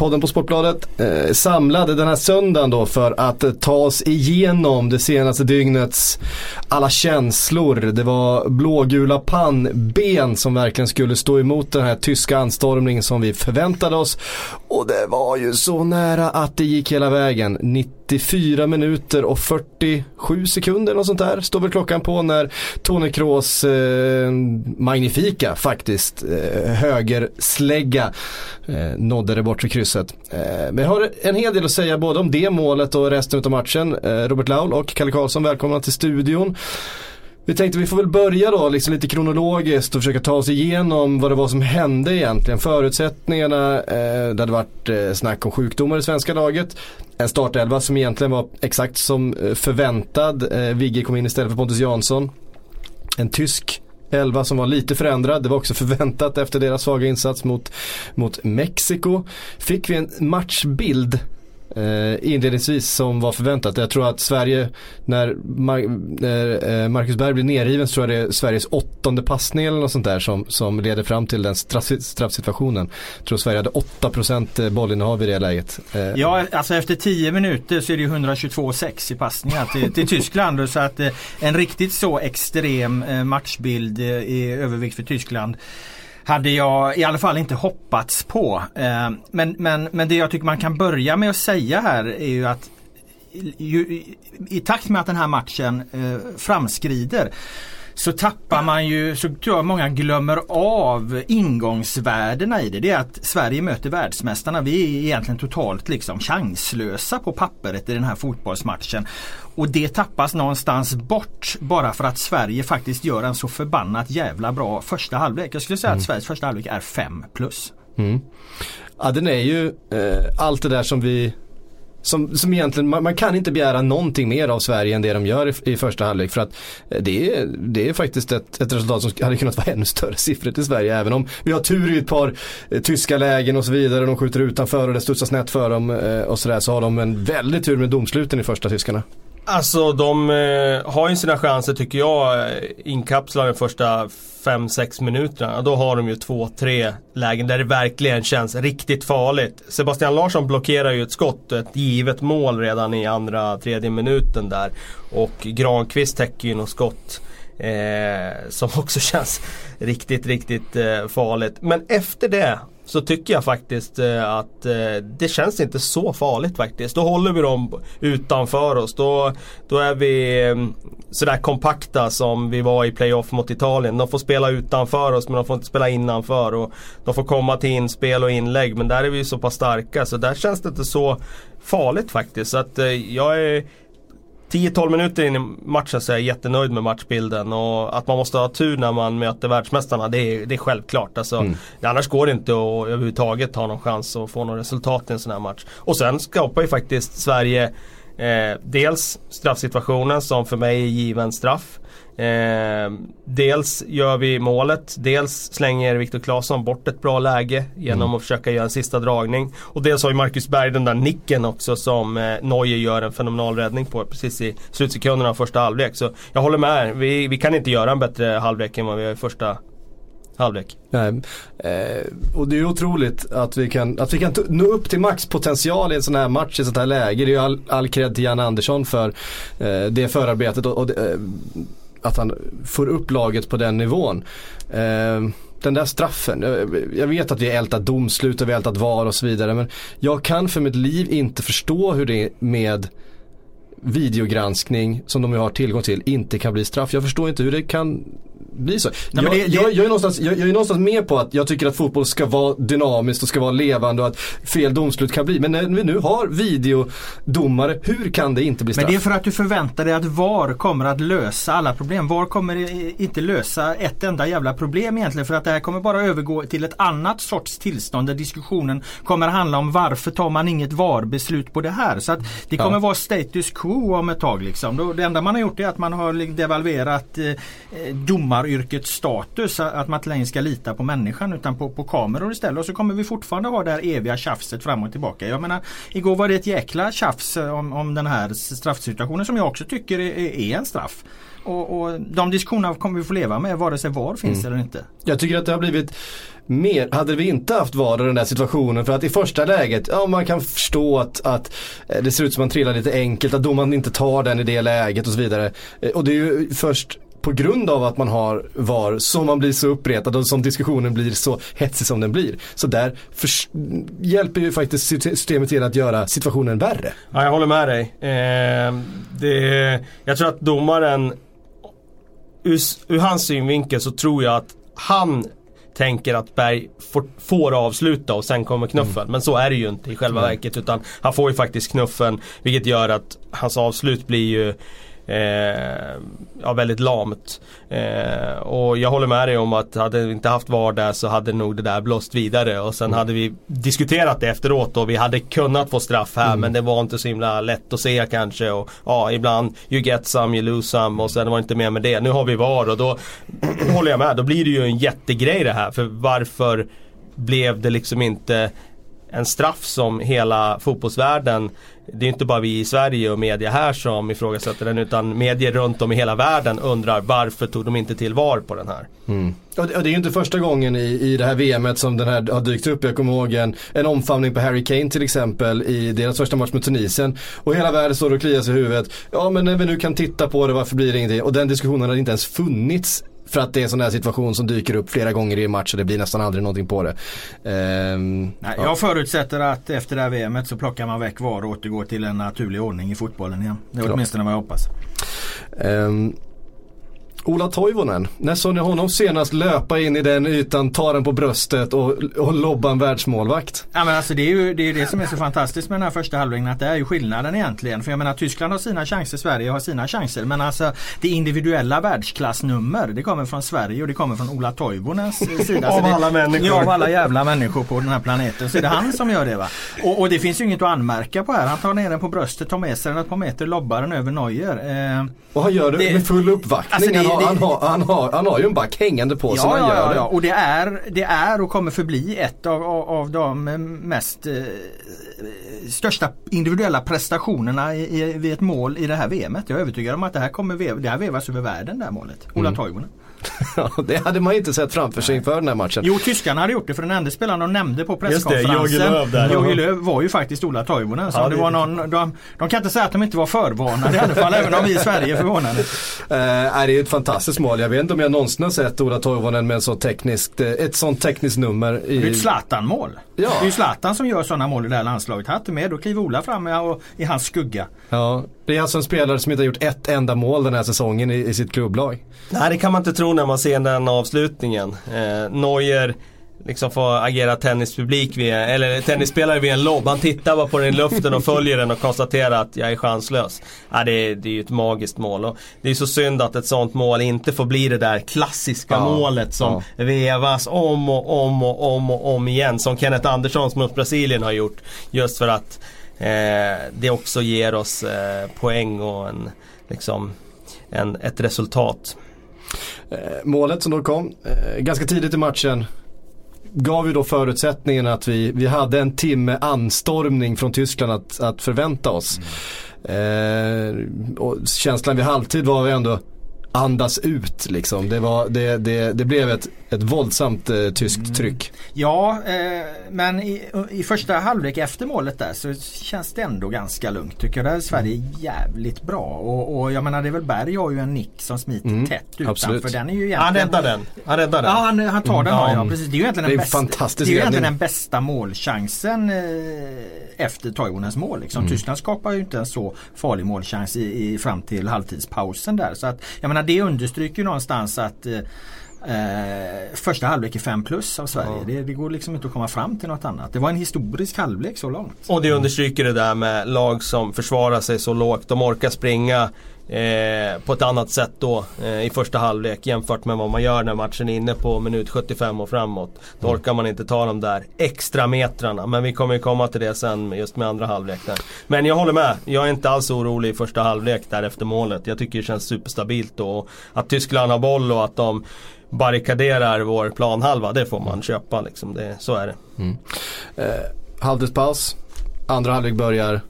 Podden på Sportbladet eh, samlade den här söndagen då för att eh, ta oss igenom det senaste dygnets alla känslor. Det var blågula pannben som verkligen skulle stå emot den här tyska anstormningen som vi förväntade oss. Och det var ju så nära att det gick hela vägen. 94 minuter och 47 sekunder och sånt där står väl klockan på när Tony Kroos eh, magnifika faktiskt eh, högerslägga eh, nådde det bortre krysset. Eh, men jag har en hel del att säga både om det målet och resten av matchen. Eh, Robert Laul och Kalle Karlsson välkomna till studion. Vi tänkte vi får väl börja då liksom lite kronologiskt och försöka ta oss igenom vad det var som hände egentligen. Förutsättningarna, eh, det hade varit eh, snack om sjukdomar i svenska laget. En startelva som egentligen var exakt som eh, förväntad. Eh, Vigge kom in istället för Pontus Jansson. En tysk elva som var lite förändrad. Det var också förväntat efter deras svaga insats mot, mot Mexiko. Fick vi en matchbild Eh, inledningsvis som var förväntat. Jag tror att Sverige, när, när eh, Marcus Berg blir nerriven så tror jag det är Sveriges åttonde passning eller något sånt där som, som leder fram till den straffsituationen. Jag tror Sverige hade 8% eh, bollinnehav i det läget. Ja, alltså efter 10 minuter så är det 122-6 i passningar till, till Tyskland. Så att en riktigt så extrem matchbild i övervikt för Tyskland hade jag i alla fall inte hoppats på. Eh, men, men, men det jag tycker man kan börja med att säga här är ju att ju, i takt med att den här matchen eh, framskrider så tappar man ju, så tror jag många glömmer av ingångsvärdena i det. Det är att Sverige möter världsmästarna. Vi är egentligen totalt liksom chanslösa på pappret i den här fotbollsmatchen. Och det tappas någonstans bort bara för att Sverige faktiskt gör en så förbannat jävla bra första halvlek. Jag skulle säga mm. att Sveriges första halvlek är 5 plus. Mm. Ja den är ju eh, allt det där som vi som, som egentligen, man, man, kan inte begära någonting mer av Sverige än det de gör i, i första halvlek. För att eh, det är, det är faktiskt ett, ett resultat som hade kunnat vara ännu större siffror till Sverige. Även om vi har tur i ett par eh, tyska lägen och så vidare. De skjuter utanför och det studsar snett för dem eh, och sådär. Så har de en väldigt tur med domsluten i första tyskarna. Alltså de eh, har ju sina chanser tycker jag eh, inkapslade de första 5-6 minuterna. Då har de ju 2-3 lägen där det verkligen känns riktigt farligt. Sebastian Larsson blockerar ju ett skott, ett givet mål redan i andra, tredje minuten där. Och Granqvist täcker ju något skott. Eh, som också känns riktigt, riktigt eh, farligt. Men efter det så tycker jag faktiskt eh, att eh, det känns inte så farligt faktiskt. Då håller vi dem utanför oss. Då, då är vi mm, sådär kompakta som vi var i playoff mot Italien. De får spela utanför oss men de får inte spela innanför. Och de får komma till inspel och inlägg men där är vi så pass starka så där känns det inte så farligt faktiskt. Så att eh, jag är 10-12 minuter in i matchen så är jag jättenöjd med matchbilden och att man måste ha tur när man möter världsmästarna det är, det är självklart. Alltså, mm. Annars går det inte att överhuvudtaget ha någon chans att få något resultat i en sån här match. Och sen skapar ju faktiskt Sverige eh, dels straffsituationen som för mig är given straff. Eh, dels gör vi målet, dels slänger Viktor Claesson bort ett bra läge genom mm. att försöka göra en sista dragning. Och dels har ju Marcus Berg den där nicken också som eh, Neuer gör en fenomenal räddning på precis i slutsekunderna av första halvlek. Så jag håller med, vi, vi kan inte göra en bättre halvlek än vad vi gör i första halvlek. Nej. Eh, och det är otroligt att vi kan, att vi kan nå upp till maxpotential i en sån här match, i ett sånt här läge. Det är ju all, all cred till Jan Andersson för eh, det förarbetet och, och eh, att han får upp laget på den nivån. Eh, den där straffen, jag vet att vi har ältat domslut och vi har ältat VAR och så vidare men jag kan för mitt liv inte förstå hur det är med videogranskning som de har tillgång till inte kan bli straff. Jag förstår inte hur det kan blir så. Nej, jag, det, det... Jag, jag, är någonstans, jag, jag, är någonstans med på att jag tycker att fotboll ska vara dynamiskt och ska vara levande och att fel domslut kan bli. Men när vi nu har videodomare, hur kan det inte bli straff? Men det är för att du förväntar dig att VAR kommer att lösa alla problem. VAR kommer inte lösa ett enda jävla problem egentligen för att det här kommer bara övergå till ett annat sorts tillstånd där diskussionen kommer handla om varför tar man inget VAR-beslut på det här. Så att det kommer ja. vara status quo om ett tag liksom. Det enda man har gjort är att man har devalverat eh, domar domaryrkets status. Att man inte längre ska lita på människan utan på, på kameror istället. Och så kommer vi fortfarande ha det här eviga tjafset fram och tillbaka. Jag menar, igår var det ett jäkla tjafs om, om den här straffsituationen som jag också tycker är, är en straff. Och, och de diskussionerna kommer vi få leva med vare sig VAR finns mm. eller inte. Jag tycker att det har blivit mer, hade vi inte haft VAR i den där situationen för att i första läget, ja man kan förstå att, att eh, det ser ut som att man trillar lite enkelt, att domaren inte tar den i det läget och så vidare. Eh, och det är ju först på grund av att man har VAR som man blir så uppretad och som diskussionen blir så hetsig som den blir. Så där hjälper ju faktiskt systemet till att göra situationen värre. Ja, jag håller med dig. Eh, det, jag tror att domaren, ur, ur hans synvinkel så tror jag att han tänker att Berg får, får, avsluta och sen kommer knuffen. Mm. Men så är det ju inte i själva mm. verket utan han får ju faktiskt knuffen vilket gör att hans avslut blir ju eh, ja, väldigt lamt. Eh, och jag håller med dig om att hade vi inte haft VAR där så hade nog det där blåst vidare och sen mm. hade vi diskuterat det efteråt och vi hade kunnat få straff här mm. men det var inte så himla lätt att se kanske och ja ibland you get some, you lose some och sen var det inte mer med det. Nu har vi VAR och då håller jag med, då blir det ju en jättegrej det här för varför blev det liksom inte en straff som hela fotbollsvärlden det är inte bara vi i Sverige och media här som ifrågasätter den utan medier runt om i hela världen undrar varför tog de inte till VAR på den här. Mm. Och det, och det är ju inte första gången i, i det här VMet som den här har dykt upp. Jag kommer ihåg en, en omfamning på Harry Kane till exempel i deras första match mot Tunisien. Och hela världen står och kliar sig i huvudet. Ja men när vi nu kan titta på det, varför blir det ingenting? Och den diskussionen hade inte ens funnits för att det är en sån här situation som dyker upp flera gånger i en match och det blir nästan aldrig någonting på det. Um, Nej, ja. Jag förutsätter att efter det här VMet så plockar man väck VAR och återgår till en naturlig ordning i fotbollen igen. Det är Klart. åtminstone vad jag hoppas. Um, Ola Toivonen, när såg ni honom senast löpa in i den ytan, ta den på bröstet och, och lobba en världsmålvakt? Ja men alltså det är ju det, är det som är så fantastiskt med den här första halvleken att det är ju skillnaden egentligen. För jag menar Tyskland har sina chanser, Sverige har sina chanser. Men alltså det individuella världsklassnummer det kommer från Sverige och det kommer från Ola Toivonens sida. av alla människor. Ja, av alla jävla människor på den här planeten. Så är det han som gör det va. Och, och, det finns ju inget att anmärka på här. Han tar ner den på bröstet, tar med sig den ett par meter, lobbar den över Neuer. Eh, och han gör det, det med full uppvaktning. Alltså det, han, har, han, har, han har ju en back hängande på sig ja, när han gör ja, ja. Och det är, det är och kommer förbli ett av, av, av de mest eh, största individuella prestationerna i, i, vid ett mål i det här VMet. Jag är övertygad om att det här kommer det här vevas över världen det här målet. Ola mm. Toivonen. Ja, det hade man inte sett framför sig inför den här matchen. Jo, tyskarna hade gjort det för den enda spelaren de nämnde på presskonferensen. Jogi Löw var ju faktiskt Ola Toivonen. Så ja, det var någon, de, de, kan inte säga att de inte var förvarnade i alla fall, även om vi i Sverige är förvånade. Uh, det är ett fantastiskt mål. Jag vet inte om jag någonsin har sett Ola Toivonen med en så tekniskt, eh, ett sånt tekniskt nummer. I... Det är ett Zlatan-mål. Ja. Det är ju Zlatan som gör sådana mål i det här landslaget. Han är med, då kliver Ola fram och, i hans skugga. Ja, det är alltså en spelare som inte har gjort ett enda mål den här säsongen i, i sitt klubblag. Nej, det kan man inte tro när man ser den avslutningen. Eh, Neuer liksom får agera tennispublik vid, eller tennisspelare vid en lobb. Han tittar bara på den i luften och följer den och konstaterar att jag är chanslös. Ja, det, är, det är ju ett magiskt mål. Och det är så synd att ett sånt mål inte får bli det där klassiska ja, målet som ja. vevas om och om och om och om igen. Som Kenneth Andersson mot Brasilien har gjort. Just för att eh, det också ger oss eh, poäng och en, liksom, en, ett resultat. Eh, målet som då kom eh, ganska tidigt i matchen gav ju då förutsättningen att vi, vi hade en timme anstormning från Tyskland att, att förvänta oss. Mm. Eh, och känslan vid halvtid var ju ändå andas ut liksom. Det, var, det, det, det blev ett, ett våldsamt eh, tyskt mm. tryck. Ja, eh, men i, i, första halvlek efter målet där så känns det ändå ganska lugnt tycker jag. Där är Sverige mm. jävligt bra. Och, och jag menar det är väl Berg har ju en nick som smiter mm. tätt utanför. Den är ju egentligen... Han räddar den. Han räddar den. Ja, han, han tar den. Ja, ja, precis. Det är ju egentligen den, bästa, det är ju egentligen den bästa målchansen eh, efter Toivonens mål. Liksom. Mm. Tyskland skapar ju inte en så farlig målchans i, i, fram till halvtidspausen där. Så att, jag menar det understryker ju någonstans att eh, eh, första halvlek är 5 plus av Sverige. Ja. Det, det, går liksom inte att komma fram till något annat. Det var en historisk halvlek så långt. Och det understryker det där med lag som försvarar sig så lågt. De orkar springa Eh, på ett annat sätt då eh, i första halvlek jämfört med vad man gör när matchen är inne på minut 75 och framåt. Då mm. orkar man inte ta de där extra metrarna. Men vi kommer ju komma till det sen just med andra halvlek där. Men jag håller med. Jag är inte alls orolig i första halvlek där efter målet. Jag tycker det känns superstabilt då. Att Tyskland har boll och att de barrikaderar vår planhalva. Det får man köpa liksom. Det, så är det. Mm. Eh, halvtidspaus. Andra halvlek börjar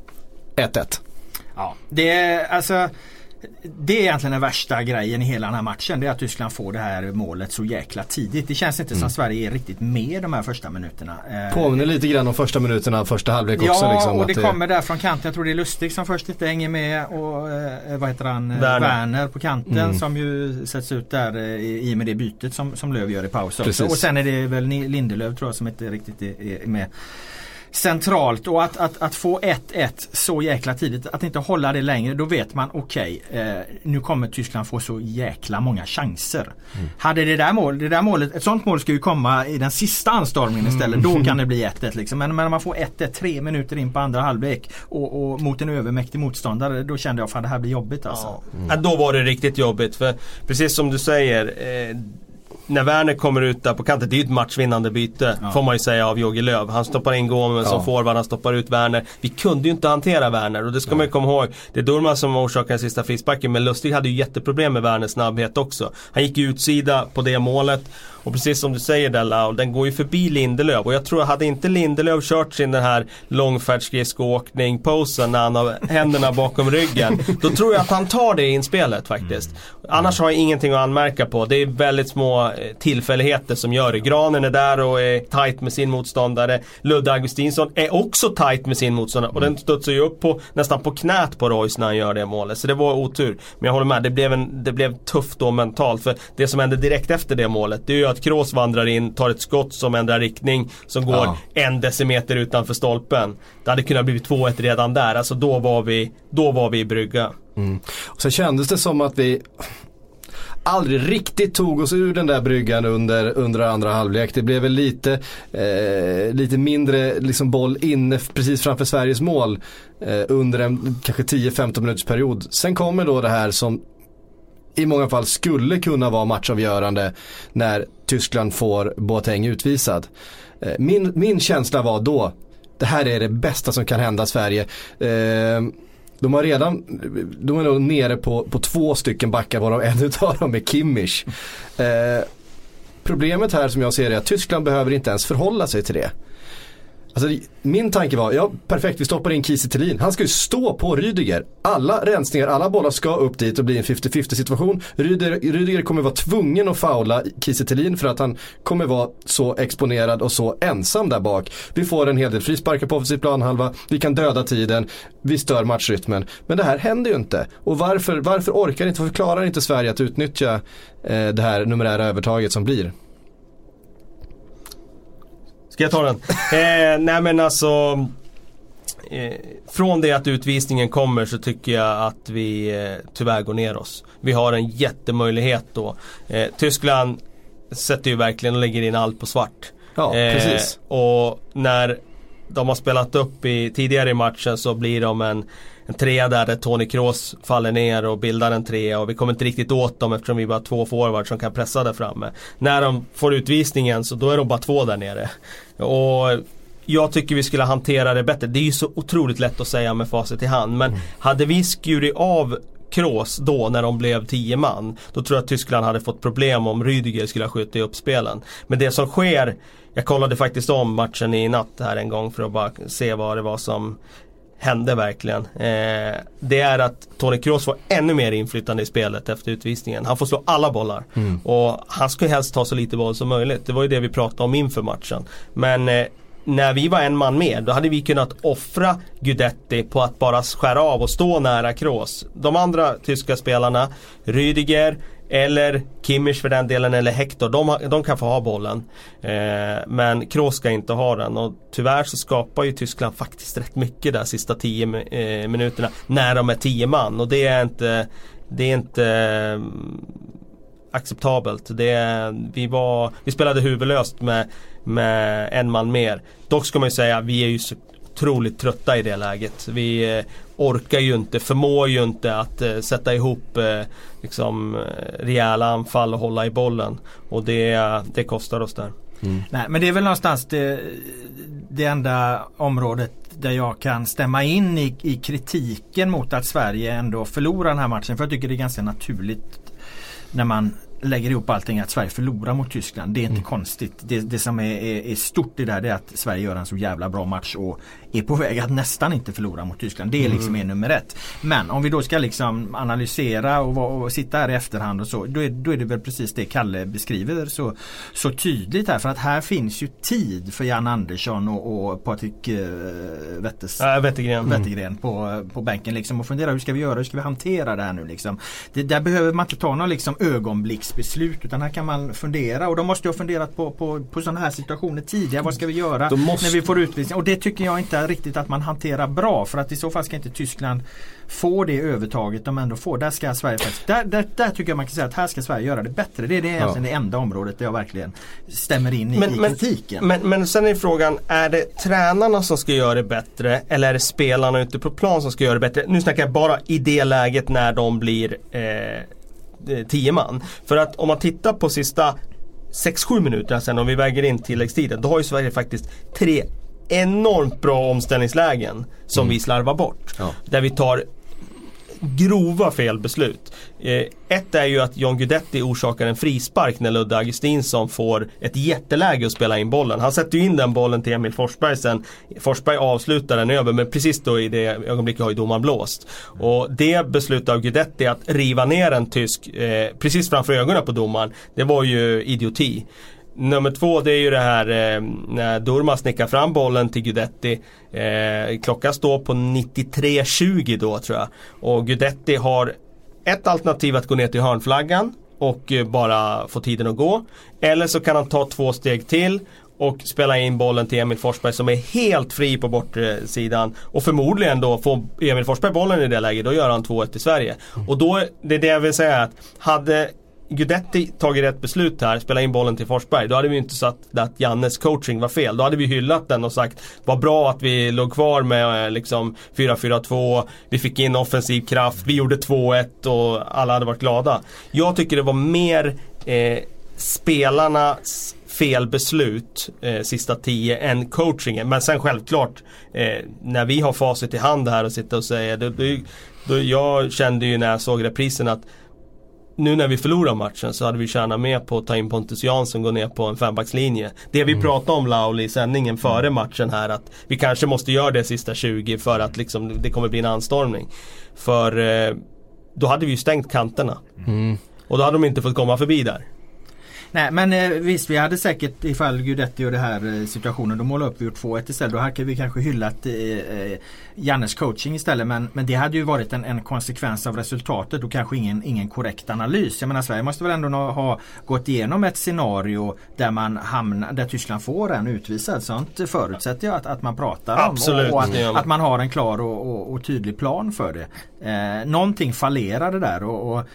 1-1. Ja, det är alltså det är egentligen den värsta grejen i hela den här matchen. Det är att Tyskland får det här målet så jäkla tidigt. Det känns inte mm. som Sverige är riktigt med de här första minuterna. Eh, Påminner lite grann om första minuterna första halvlek också. Ja liksom, och det, det kommer där från kanten. Jag tror det är Lustig som först inte hänger med och eh, vad heter han? Eh, Werner, Werner på kanten mm. som ju sätts ut där i och med det bytet som, som Löv gör i paus. Och sen är det väl Lindelöf tror jag som inte riktigt är med centralt och att, att, att få 1-1 så jäkla tidigt, att inte hålla det längre, då vet man okej, okay, eh, nu kommer Tyskland få så jäkla många chanser. Mm. Hade det där, mål, det där målet, ett sånt mål ska ju komma i den sista anstormningen istället, mm. då kan det bli 1-1 liksom. Men, när man får 1-1 tre minuter in på andra halvlek och, och, mot en övermäktig motståndare, då kände jag att det här blir jobbigt alltså. Ja. Mm. Ja, då var det riktigt jobbigt, för precis som du säger eh, när Werner kommer ut där på kanten, det är ju ett matchvinnande byte. Ja. Får man ju säga av Jogi Löw. Han stoppar in Gomes ja. som forward, han stoppar ut Werner. Vi kunde ju inte hantera Werner och det ska ja. man ju komma ihåg. Det är Durman som orsakar den sista frisparken men Lustig hade ju jätteproblem med Werners snabbhet också. Han gick ju utsida på det målet. Och precis som du säger Della, den går ju förbi Lindelöf. Och jag tror, hade inte Lindelöf kört sin den här långfärdsskridskoåkning-posen när han har händerna bakom ryggen. Då tror jag att han tar det inspelet faktiskt. Mm. Annars har jag ingenting att anmärka på. Det är väldigt små eh, tillfälligheter som gör det. Granen är där och är tight med sin motståndare. Ludde Augustinsson är också tight med sin motståndare. Och den studsar ju upp på, nästan på knät på Royce när han gör det målet. Så det var otur. Men jag håller med, det blev, en, det blev tufft då mentalt. För det som hände direkt efter det målet, det är ju att Kroos vandrar in, tar ett skott som ändrar riktning, som går ja. en decimeter utanför stolpen. Det hade kunnat bli 2-1 redan där, alltså då var vi, då var vi i brygga. Mm. Och sen kändes det som att vi aldrig riktigt tog oss ur den där bryggan under, under andra halvlek. Det blev väl lite, eh, lite mindre liksom boll inne precis framför Sveriges mål eh, under en kanske 10-15 minuters period. Sen kommer då det här som i många fall skulle kunna vara matchavgörande när Tyskland får Boateng utvisad. Eh, min, min känsla var då, det här är det bästa som kan hända Sverige. Eh, de har redan, de är nog nere på, på två stycken backar varav en utav dem är Kimmich. Eh, problemet här som jag ser det är att Tyskland behöver inte ens förhålla sig till det. Alltså, min tanke var, ja perfekt vi stoppar in Kiese Thelin. Han ska ju stå på Rydiger. Alla rensningar, alla bollar ska upp dit och bli en 50-50 situation. Rydiger, Rydiger kommer vara tvungen att faula Kiese Thelin för att han kommer vara så exponerad och så ensam där bak. Vi får en hel del frisparkar på offensiv planhalva, vi kan döda tiden, vi stör matchrytmen. Men det här händer ju inte. Och varför, varför orkar inte, varför klarar inte Sverige att utnyttja eh, det här numerära övertaget som blir? Ska jag ta den? eh, nej men alltså eh, Från det att utvisningen kommer så tycker jag att vi eh, tyvärr går ner oss. Vi har en jättemöjlighet då. Eh, Tyskland sätter ju verkligen och lägger in allt på svart. Ja, precis. Och när de har spelat upp i, tidigare i matchen så blir de en en trea där, där Tony Kroos faller ner och bildar en trea och vi kommer inte riktigt åt dem eftersom vi bara har två forwards som kan pressa där framme. När de får utvisningen så då är de bara två där nere. Och jag tycker vi skulle hantera det bättre. Det är ju så otroligt lätt att säga med facit i hand men mm. hade vi skurit av Kroos då när de blev 10 man. Då tror jag att Tyskland hade fått problem om Rydiger skulle ha skjutit upp spelen. Men det som sker jag kollade faktiskt om matchen i natt här en gång för att bara se vad det var som hände verkligen. Eh, det är att Tony Kroos får ännu mer inflytande i spelet efter utvisningen. Han får slå alla bollar. Mm. Och han ska helst ta så lite boll som möjligt. Det var ju det vi pratade om inför matchen. Men eh, när vi var en man mer, då hade vi kunnat offra Gudetti på att bara skära av och stå nära Kroos. De andra tyska spelarna, Rüdiger, eller Kimmich för den delen eller Hector. De, de kan få ha bollen. Eh, men Kroos ska inte ha den. Och tyvärr så skapar ju Tyskland faktiskt rätt mycket där sista 10 eh, minuterna. När de är 10 man. Och det är inte, det är inte eh, acceptabelt. Det, vi, var, vi spelade huvudlöst med, med en man mer. Dock ska man ju säga, vi är ju så otroligt trötta i det läget. Vi eh, orkar ju inte, förmår ju inte att eh, sätta ihop eh, liksom, rejäla anfall och hålla i bollen. Och det, det kostar oss där. Mm. Nej men det är väl någonstans det, det enda området där jag kan stämma in i, i kritiken mot att Sverige ändå förlorar den här matchen. För jag tycker det är ganska naturligt när man lägger ihop allting att Sverige förlorar mot Tyskland. Det är inte mm. konstigt. Det, det som är, är, är, stort i det här är att Sverige gör en så jävla bra match och är på väg att nästan inte förlora mot Tyskland. Det är liksom mm. är nummer ett. Men om vi då ska liksom analysera och, och, sitta här i efterhand och så. Då är, då är det väl precis det Kalle beskriver så, så tydligt här. För att här finns ju tid för Jan Andersson och, och Patrik äh, Wettes, äh, Wettergren, Wettergren mm. på, på bänken. Liksom, och fundera hur ska vi göra? Hur ska vi hantera det här nu? Liksom? Det, där behöver man inte ta några liksom, ögonblicksbeslut utan här kan man fundera. Och de måste ju ha funderat på, på, på sådana här situationer tidigare. Vad ska vi göra måste... när vi får utvisning? Och det tycker jag inte riktigt att man hanterar bra för att i så fall ska inte Tyskland få det övertaget de ändå får. Där ska Sverige faktiskt, där, där, där tycker jag man kan säga att här ska Sverige göra det bättre. Det är det egentligen ja. det enda området där jag verkligen stämmer in i, men, i kritiken. Men, men, sen är frågan, är det tränarna som ska göra det bättre eller är det spelarna ute på plan som ska göra det bättre? Nu snackar jag bara i det läget när de blir eh, tio man. För att om man tittar på sista 6-7 minuterna sen om vi väger in tilläggstiden. Då har ju Sverige faktiskt tre enormt bra omställningslägen som mm. vi slarvar bort. Ja. Där vi tar grova felbeslut. Eh, ett är ju att John Guidetti orsakar en frispark när Ludde Augustinsson får ett jätteläge att spela in bollen. Han sätter ju in den bollen till Emil Forsberg sen. Forsberg avslutar den över men precis då i det ögonblicket har ju domaren blåst. Och det beslutet av Guidetti att riva ner en tysk eh, precis framför ögonen på domaren. Det var ju idioti. Nummer två det är ju det här eh, när Durmas nickar fram bollen till Gudetti. Eh, klockan står på 93.20 då tror jag. Och Gudetti har ett alternativ att gå ner till hörnflaggan och eh, bara få tiden att gå. Eller så kan han ta två steg till och spela in bollen till Emil Forsberg som är helt fri på bortre sidan. Och förmodligen då får Emil Forsberg bollen i det läget, då gör han 2-1 till Sverige. Och då, det är det jag vill säga att hade Gudetti tagit rätt beslut här, spela in bollen till Forsberg, då hade vi inte sagt att Jannes coaching var fel. Då hade vi hyllat den och sagt vad bra att vi låg kvar med eh, liksom 4-4-2, vi fick in offensiv kraft, vi gjorde 2-1 och alla hade varit glada. Jag tycker det var mer eh, spelarnas felbeslut eh, sista tio än coachingen. Men sen självklart eh, när vi har facit i hand här och sitter och säger då, då, då, Jag kände ju när jag såg reprisen att nu när vi förlorar matchen så hade vi tjänat mer på att ta in Pontus Jansson och gå ner på en fembackslinje. Det vi mm. pratade om Lauli i sändningen före mm. matchen här att vi kanske måste göra det sista 20 för att liksom, det kommer bli en anstormning. För eh, då hade vi ju stängt kanterna. Mm. Och då hade de inte fått komma förbi där. Nej men eh, visst vi hade säkert ifall Gudetti och det här eh, situationen då målade upp vi gjort 2-1 istället. Då hade vi kanske hyllat eh, eh, Jannes coaching istället. Men, men det hade ju varit en, en konsekvens av resultatet och kanske ingen, ingen korrekt analys. Jag menar Sverige måste väl ändå ha gått igenom ett scenario där man hamnar, där Tyskland får en utvisad. Sånt förutsätter jag att, att man pratar om. Absolut. Och, att, att, man har en klar och, och, och tydlig plan för det. Eh, någonting fallerade där och, och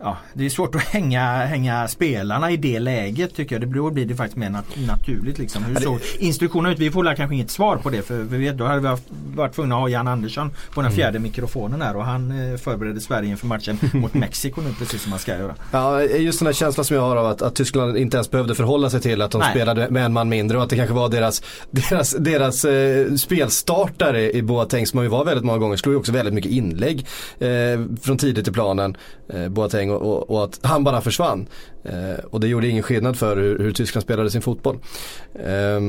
ja, det är svårt att hänga, hänga spelarna i det läget tycker jag. Det blir, det faktiskt mer nat naturligt. Liksom. Hur såg instruktionerna ut? Vi får kanske inget svar på det för vi vet, då hade vi varit tvungna att ha Jan Andersson på den mm. fjärde mm. mikrofonen här och han eh, förberedde Sverige inför matchen mot Mexiko nu precis som man ska göra. Ja, just den här känslan som jag har av att, att Tyskland inte ens behövde förhålla sig till att de Nej. spelade med en man mindre och att det kanske var deras, deras, deras eh, spelstartare i Boateng som ju var väldigt många gånger slog ju också väldigt mycket inlägg eh, från tidigt i planen. Eh, Boateng och, och, och att han bara försvann. Eh, och det gjorde ingen skillnad för hur, hur Tyskland spelade sin fotboll. Eh,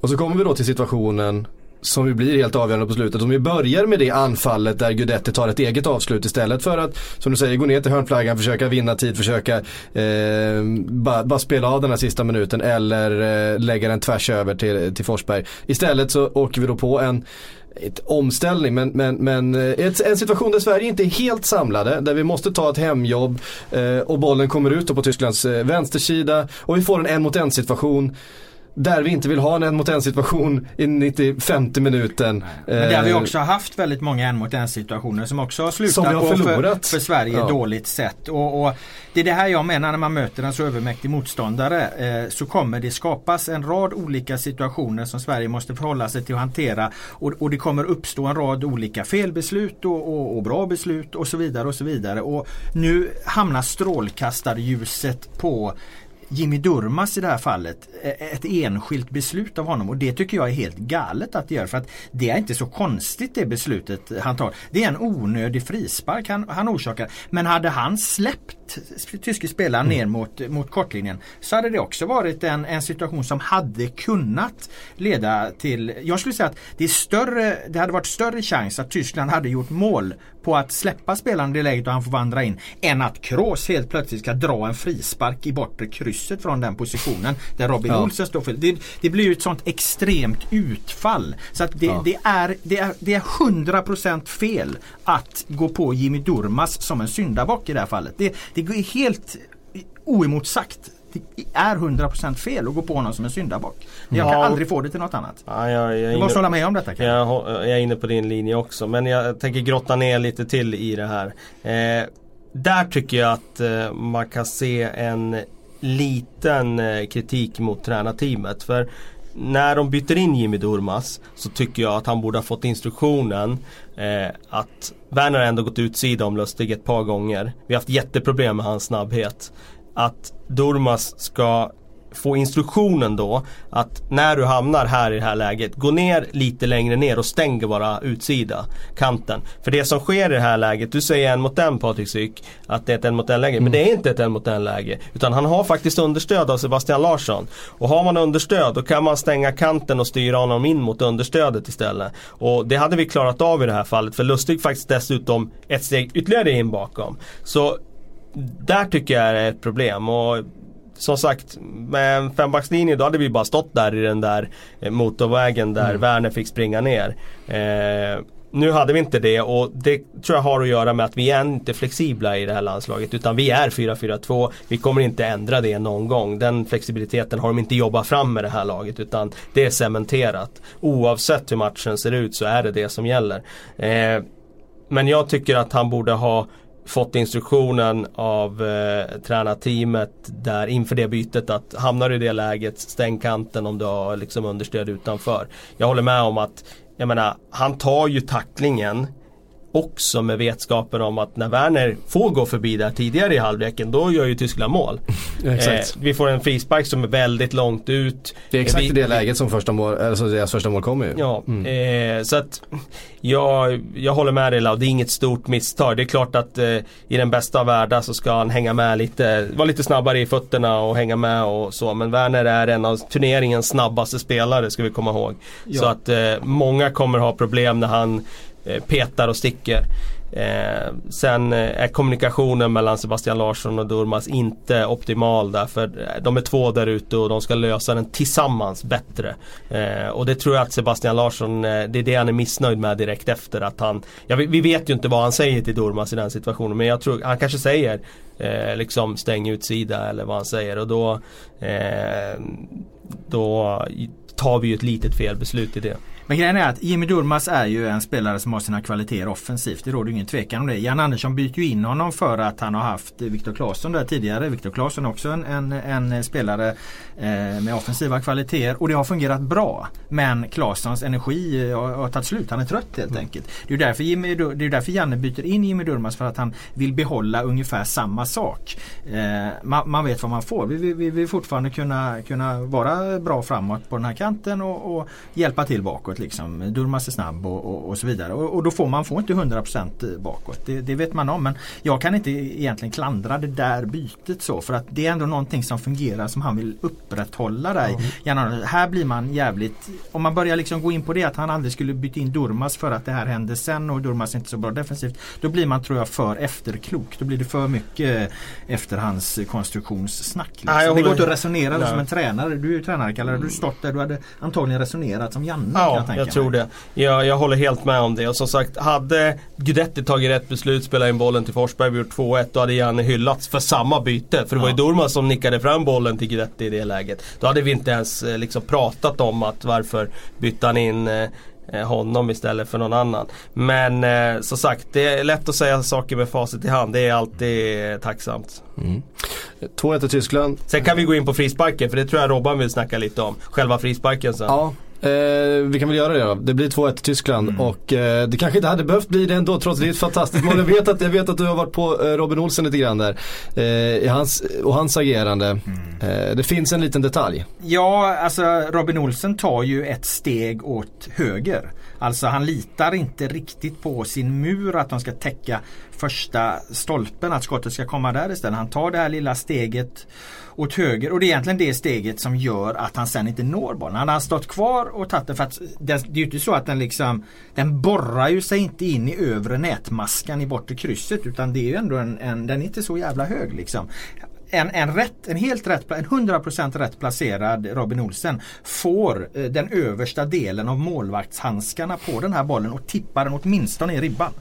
och så kommer vi då till situationen som vi blir helt avgörande på slutet. Om vi börjar med det anfallet där Gudetti tar ett eget avslut istället för att, som du säger, gå ner till hörnflaggan, försöka vinna tid, försöka eh, bara, bara spela av den här sista minuten eller eh, lägga den tvärs över till, till Forsberg. Istället så åker vi då på en ett omställning men, men, men eh, ett, en situation där Sverige inte är helt samlade, där vi måste ta ett hemjobb eh, och bollen kommer ut på Tysklands eh, vänstersida och vi får en en mot en situation där vi inte vill ha en en mot en situation i 95 minuten. Men där vi eh, också haft väldigt många en mot en situationer som också har slutat som vi har på för, för Sverige ja. dåligt sätt. Och, och, det är det här jag menar när man möter en så övermäktig motståndare eh, så kommer det skapas en rad olika situationer som Sverige måste förhålla sig till att hantera och, och det kommer uppstå en rad olika felbeslut och, och, och bra beslut och så vidare och så vidare. Och nu hamnar strålkastarljuset på Jimmy Durmas i det här fallet ett enskilt beslut av honom och det tycker jag är helt galet att göra för att det är inte så konstigt det beslutet han tar. Det är en onödig frispark han, han orsakar. Men hade han släppt tyske spelaren mm. ner mot, mot kortlinjen så hade det också varit en, en situation som hade kunnat leda till, jag skulle säga att det, är större, det hade varit större chans att Tyskland hade gjort mål på att släppa spelaren i det läget och han får vandra in än att Kroos helt plötsligt ska dra en frispark i bortre krysset från den positionen där Robin ja. Olsen står för. Det, det blir ju ett sånt extremt utfall. Så att det, ja. det, är, det, är, det är 100% fel att gå på Jimmy Durmas som en syndabock i det här fallet. Det, det är helt oemotsagt är 100% fel att gå på honom som en syndabock. Jag kan aldrig få det till något annat. Ja, jag, jag du måste hålla med om detta. Kan jag, jag är inne på din linje också. Men jag tänker grotta ner lite till i det här. Eh, där tycker jag att eh, man kan se en liten eh, kritik mot tränarteamet. För när de byter in Jimmy Durmas så tycker jag att han borde ha fått instruktionen eh, att Werner har ändå gått utsida om Lustig ett par gånger. Vi har haft jätteproblem med hans snabbhet. Att Durmas ska få instruktionen då att när du hamnar här i det här läget, gå ner lite längre ner och stäng bara utsida kanten. För det som sker i det här läget, du säger en mot en Patrik Syk, att det är ett en mot en läge. Mm. Men det är inte ett en mot en läge. Utan han har faktiskt understöd av Sebastian Larsson. Och har man understöd då kan man stänga kanten och styra honom in mot understödet istället. Och det hade vi klarat av i det här fallet. För Lustig faktiskt dessutom ett steg ytterligare in bakom. Så där tycker jag är ett problem. Och som sagt, med en fembackslinje då hade vi bara stått där i den där eh, motorvägen där mm. Werner fick springa ner. Eh, nu hade vi inte det och det tror jag har att göra med att vi är inte flexibla i det här landslaget utan vi är 4-4-2. Vi kommer inte ändra det någon gång. Den flexibiliteten har de inte jobbat fram med det här laget utan det är cementerat. Oavsett hur matchen ser ut så är det det som gäller. Eh, men jag tycker att han borde ha fått instruktionen av eh, tränarteamet där inför det bytet att hamnar du i det läget stäng kanten om du har liksom understöd utanför. Jag håller med om att jag menar, han tar ju tacklingen också med vetskapen om att när Werner får gå förbi där tidigare i halvleken då gör ju Tyskland mål eh, vi får en frispark som är väldigt långt ut. Det är exakt i det läget som första mål, alltså deras första mål kommer ju. Ja, mm. eh, så att jag, jag håller med dig Lau, det är inget stort misstag. Det är klart att eh, i den bästa av världar så ska han hänga med lite, vara lite snabbare i fötterna och hänga med och så. Men Werner är en av turneringens snabbaste spelare ska vi komma ihåg. Ja. Så att eh, många kommer ha problem när han Eh, petar och sticker. Eh, sen eh, är kommunikationen mellan Sebastian Larsson och Durmas inte optimal därför eh, de är två där ute och de ska lösa den tillsammans bättre. Eh, och det tror jag att Sebastian Larsson, eh, det är det han är missnöjd med direkt efter att han ja, vi, vi, vet ju inte vad han säger till Durmas i den situationen men jag tror han kanske säger eh, liksom stäng utsida eller vad han säger och då eh, då tar vi ju ett litet felbeslut i det. Men grejen är att Jimmy Durmas är ju en spelare som har sina kvaliteter offensivt. Det råder ingen tvekan om det. Jan Andersson byter ju in honom för att han har haft Viktor Claesson där tidigare. Viktor Claesson också en, en, en spelare eh, med offensiva kvaliteter och det har fungerat bra. Men Claessons energi har, har tagit slut. Han är trött helt mm. enkelt. Det är därför, Jimmy, det är därför Janne byter in Jimmy Durmas för att han vill behålla ungefär samma sak. Eh, man, man, vet vad man får. Vi, vi, vi vill fortfarande kunna, kunna vara bra framåt på den här kanten och, och hjälpa till bakåt bakåt. Liksom. Durmas är snabb och, och, och så vidare. Och, och, då får man får inte 100% bakåt. Det, det, vet man om. Men jag kan inte egentligen klandra det där bytet så. För att det är ändå någonting som fungerar som han vill upprätthålla där. Mm. här blir man jävligt Om man börjar liksom gå in på det att han aldrig skulle byta in Durmas för att det här hände sen och Durmas är inte så bra defensivt. Då blir man tror jag för efterklok. Då blir det för mycket efterhandskonstruktionssnack. Liksom. Ah, det går inte att resonera ja. som en tränare. Du är ju tränare Kalle. Du stått där. Du hade antagligen resonerat som Janne. Ja, jag tänka Jag tror mig. det. Jag, jag håller helt med om det. Och som sagt, hade Guidetti tagit rätt beslut, spelat in bollen till Forsberg, vi gjort 2-1, då hade Janne hyllats för samma byte. För det var ju Ja. Durmaz som nickade fram bollen till Guidetti i det läget. Då hade vi inte ens eh, liksom pratat om att varför bytte han in eh, eh, honom istället för någon annan. Men eh, som sagt, det är lätt att säga saker med facit i hand. Det är alltid eh, tacksamt. 2-1 till Tyskland. Sen kan vi gå in på frisparken för det tror jag Robban vill snacka lite om. Själva frisparken sen. Ja, eh, vi kan väl göra det då. Det blir 2-1 till Tyskland och eh, det kanske inte hade behövt bli det ändå trots det är ett fantastiskt mål. Jag vet att, jag vet att du har varit på eh, Robin Olsen lite grann där. Eh, hans, och hans agerande. Eh, det finns en liten detalj. Ja, alltså Robin Olsen tar ju ett steg åt höger. Alltså han litar inte riktigt på sin mur att de ska täcka första stolpen, att skottet ska komma där istället. Han tar det här lilla steget åt höger och det är egentligen det steget som gör att han sen inte når bollen. Han har stått kvar och tagit den för att det, det är ju inte så att den liksom Den borrar ju sig inte in i övre nätmaskan i bortre krysset utan det är ju ändå en, en den är inte så jävla hög liksom en, en, rätt, en helt rätt, en 100% rätt placerad Robin Olsen får eh, den översta delen av målvaktshandskarna på den här bollen och tippar den åtminstone i ribban.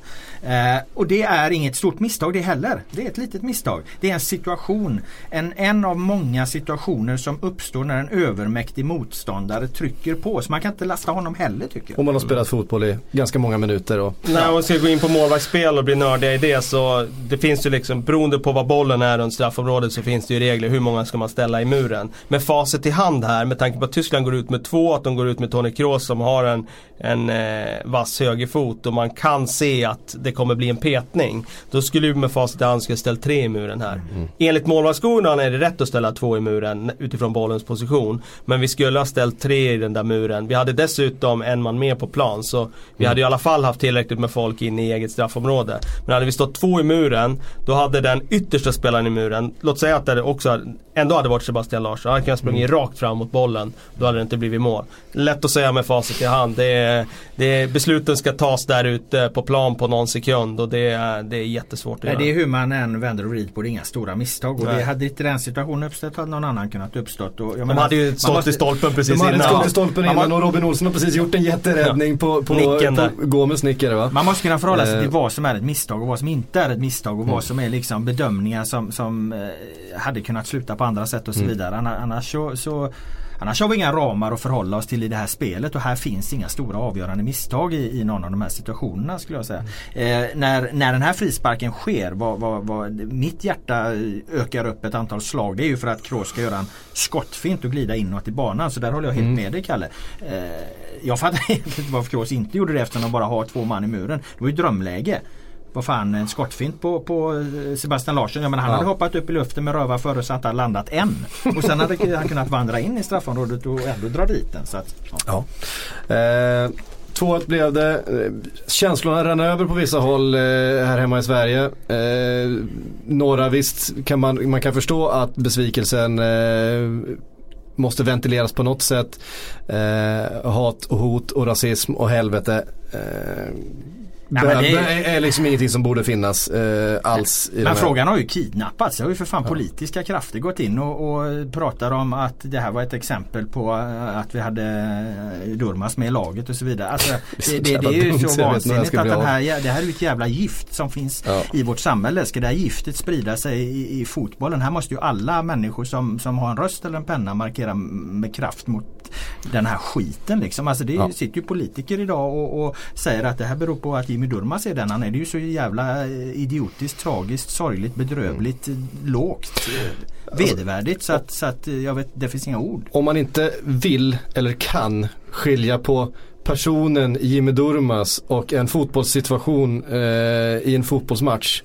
Eh, och det är inget stort misstag det heller. Det är ett litet misstag. Det är en situation, en, en av många situationer som uppstår när en övermäktig motståndare trycker på. Så man kan inte lasta honom heller tycker jag. Och man har spelat fotboll i ganska många minuter. Och, När man ska gå in på målvaktsspel och bli nördiga i det så det finns ju liksom beroende på vad bollen är runt straffområdet så finns det ju regler hur många ska man ställa i muren. Med facit i hand här med tanke på att Tyskland går ut med två, att de går ut med Tony Kroos som har en, en eh, vass högerfot och man kan se att det kommer bli en petning. Då skulle vi med facit i hand ska ställa tre i muren här. Enligt målvaktsskolan är det rätt att ställa två i muren utifrån bollens position. Men vi skulle ha ställt tre i den där muren. Vi hade dessutom en man mer på plan så vi hade i alla fall haft tillräckligt med folk inne i eget straffområde. Men hade vi stått två i muren, då hade den yttersta spelaren i muren, låt säga att det också ändå hade varit Sebastian Larsson, han kan sprungit rakt fram mot bollen. Då hade det inte blivit mål. Lätt att säga med facit i hand. Det är, det är, besluten ska tas där ute på plan på någon sekund och det är, det är jättesvårt att Nej, göra. det är hur man än vänder och vrider på det. Inga stora misstag. Och Nej. det hade inte den situationen uppstått hade någon annan kunnat uppstått. Och, De menar, hade ju stått måste- i stolpen precis de hade innan. stått i stolpen Man innan och Robin Olsson har precis gjort en jätteräddning på, på, Nicken där. på Gomes nickare va? Man måste kunna förhålla sig Eh. till vad som är ett misstag och vad som inte är ett misstag och Mm. vad som är liksom bedömningar som, som eh, hade kunnat sluta på andra sätt och så Mm. vidare. Anna- Annars så, så Annars har vi inga ramar att förhålla oss till i det här spelet och här finns inga stora avgörande misstag i, i någon av de här situationerna skulle jag säga. Eh, när, när den här frisparken sker, vad, vad, vad, mitt hjärta ökar upp ett antal slag. Det är ju för att Kroos ska göra en skottfint och glida inåt i banan. Så där håller jag helt Mm. med dig Kalle. Eh, jag fattar inte varför Kroos inte gjorde det eftersom de bara har två man i muren. Det var ju drömläge. Vad fan en skottfint på, på eh, Sebastian Larsson. Jag menar, han Ja. hade hoppat upp i luften med röva före så att han landat än. Och sen hade han kunnat vandra in i straffområdet och ändå dra dit den. Så att, ja. Ja. Eh, 2-1 blev det. Eh, Känslorna rann över på vissa håll eh, här hemma i Sverige. Eh, några visst kan man, man kan förstå att besvikelsen eh, måste ventileras på något sätt. Eh, hat och hot och rasism och helvete. Eh, Nej, det- bör- är liksom ingenting som borde finnas eh, alls. Men frågan har ju kidnappats. Det har ju för fan politiska krafter gått in och, och pratar om att det här var ett exempel på eh, att vi hade eh, Durmaz med i laget och så vidare. Alltså, så det, det, det är ju så vansinnigt att den här, det här är ju ett jävla gift som finns Ja. i vårt samhälle. Ska det här giftet sprida sig i, i fotbollen? Här måste ju alla människor som, som har en röst eller en penna markera med kraft mot den här skiten liksom. Alltså det Ja. sitter ju politiker idag och, och säger att det här beror på att Jimmy Durmaz är den han är. Det är ju så jävla eh, idiotiskt, tragiskt, sorgligt, bedrövligt, eh, lågt, eh, vedervärdigt så att, så att jag vet, det finns inga ord. om man inte vill eller kan skilja på personen Jimmy Durmaz och en fotbollssituation eh, i en fotbollsmatch.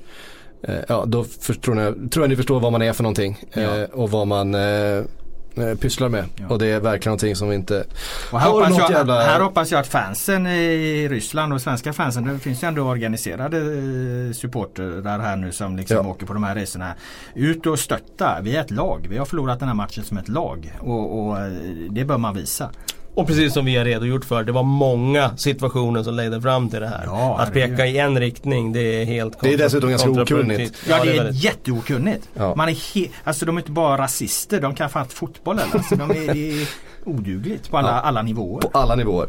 Eh, ja, då förstår ni, tror jag ni förstår vad man är för någonting eh, Ja. och vad man pysslar med. Ja. Och det är verkligen någonting som inte Och här, har hoppas jag, jävla- här hoppas jag att fansen i Ryssland och svenska fansen, det finns ju ändå organiserade eh, supportrar här nu som liksom Ja. åker på de här resorna. Ut och stötta, vi är ett lag. Vi har förlorat den här matchen som ett lag och, och eh, det bör man visa. Och precis som vi har redogjort för, det var många situationer som ledde fram till det här. Ja, att peka i en riktning, det är helt Det är dessutom ganska okunnigt. Ja, det är väldigt- jätteokunnigt. Ja. Man är he- alltså de är inte bara rasister, de kan fan inte fotboll. Alltså, de är, det är odugligt på alla, Ja. alla nivåer. på alla nivåer.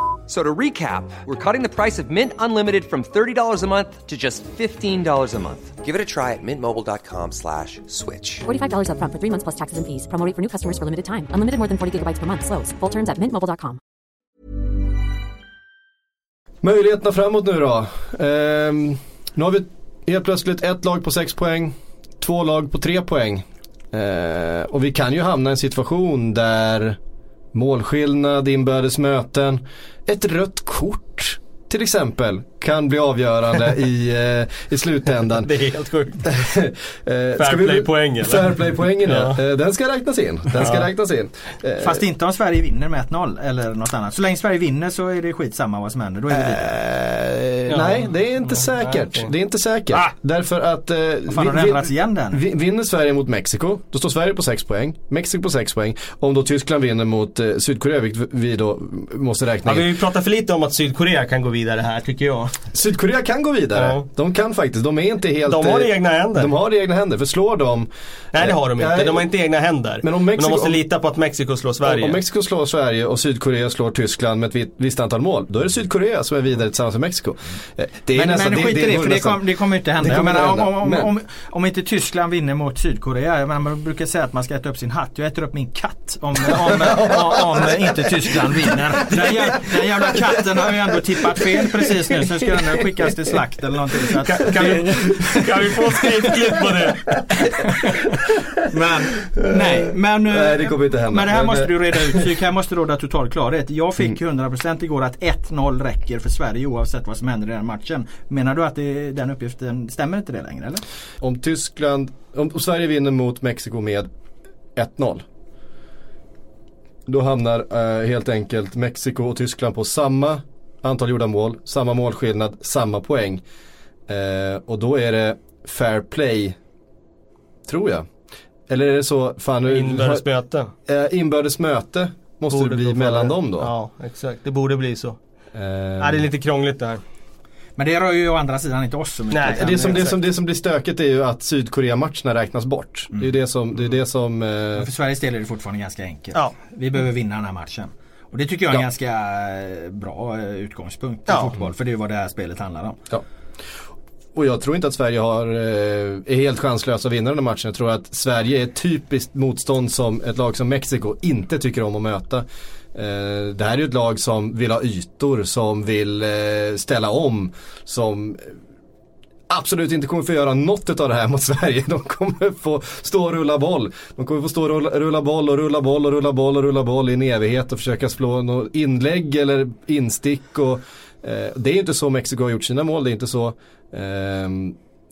So to recap, we're cutting the price of Mint Unlimited from $30 a month to just $15 a month. Give it a try at mintmobile.com slash switch. $45 upfront for three months plus taxes and fees. Promo rate for new customers for limited time. Unlimited more than 40 gigabytes per month. Slows. Full terms at mintmobile.com. Möjligheterna framåt nu då. Ehm, nu har vi helt plötsligt ett lag på 6 poäng, två lag på 3 poäng. Ehm, och vi kan ju hamna i en situation där målskillnad, inbördes möten, ett rött kort till exempel kan bli avgörande i, eh, i slutändan. Det är helt sjukt. Eh, ska vi- Fairplay-poäng, eller? Fairplay-poängen ja. Ja. Eh, Den ska räknas in. Den ska Ja. räknas in. Fast inte om Sverige vinner med 1-0 eller något annat. Så länge Sverige vinner så är det skitsamma vad som händer. Då är vi. Eh, Ja. Nej, det är inte säkert. Det är inte säkert. Ah! Därför att... Eh, fan har det ändrats igen den? vi- Vinner Sverige mot Mexiko, då står Sverige på 6 poäng. Mexiko på 6 poäng. Om då Tyskland vinner mot eh, Sydkorea, vilket vi då måste räkna Ja, vi in. ju pratat för lite om att Sydkorea kan gå vidare här tycker jag. Sydkorea kan gå vidare. Ja. De kan faktiskt. De är inte helt... De har det eh, i egna händer. De har det i egna händer. För slår de... Nej det har de inte. Nej, De har inte egna händer. Men om Mexiko- de måste lita på att Mexiko slår Sverige. Om Mexiko slår Sverige och Sydkorea slår Tyskland med ett vi- visst antal mål, då är det Sydkorea som är vidare tillsammans med Mexiko. Eh, Det är Men, nästan, men skit i det, vore för det, kom, det kommer inte hända. Det kommer inte hända, om, om, men- om, om inte Tyskland vinner mot Sydkorea. Jag menar, man brukar säga att man ska äta upp sin hatt. Jag äter upp min katt om, om, om, om inte Tyskland vinner. Den jävla katten har ju ändå tippat fel precis nu. Ska den skickas till slakt eller någonting. Så att, Kan, kan, vi, kan vi få skrivklipp på det? Men nej, men, eh, Nej, det kommer inte hända. men det här måste eh, du reda ut. Psyk, här måste råda total klarhet. Jag fick Mm. 100% igår att 1-0 räcker för Sverige oavsett vad som händer i den matchen. Menar du att det, den uppgiften, stämmer inte det längre eller? Om Tyskland, om Sverige vinner mot Mexiko med 1-0. Då hamnar eh, helt enkelt Mexiko och Tyskland på samma antal gjorda mål, samma målskillnad, samma poäng. Eh, och då är det fair play, tror jag. Eller är det så, fan nu, Inbördes möte. eh, inbördes möte måste Borde det bli mellan dem då. Ja, exakt. Det borde bli så. Eh, Nej, det är lite krångligt det här. Men det rör ju å andra sidan inte oss så mycket. Nej, det, som, det, som, det som blir stökigt är ju att Sydkorea-matcherna räknas bort. Det är ju det som, det är det som eh, För Sveriges del är det fortfarande ganska enkelt. Ja. Vi behöver vinna den här matchen. Och det tycker jag är en Ja. ganska eh, bra eh, utgångspunkt i Ja. fotboll. För det är vad det här spelet handlar om. Ja. Och jag tror inte att Sverige har, eh, är helt chanslösa att vinna den här matchen. Jag tror att Sverige är ett typiskt motstånd som ett lag som Mexiko inte tycker om att möta. Det här är ju ett lag som vill ha ytor, som vill ställa om, som absolut inte kommer få göra något av det här mot Sverige. De kommer få stå och rulla boll. De kommer få stå och rulla, rulla boll och rulla boll och rulla boll och rulla boll i en evighet och försöka slå något inlägg eller instick. Och, eh, det är inte så Mexiko har gjort sina mål, det är inte så Eh,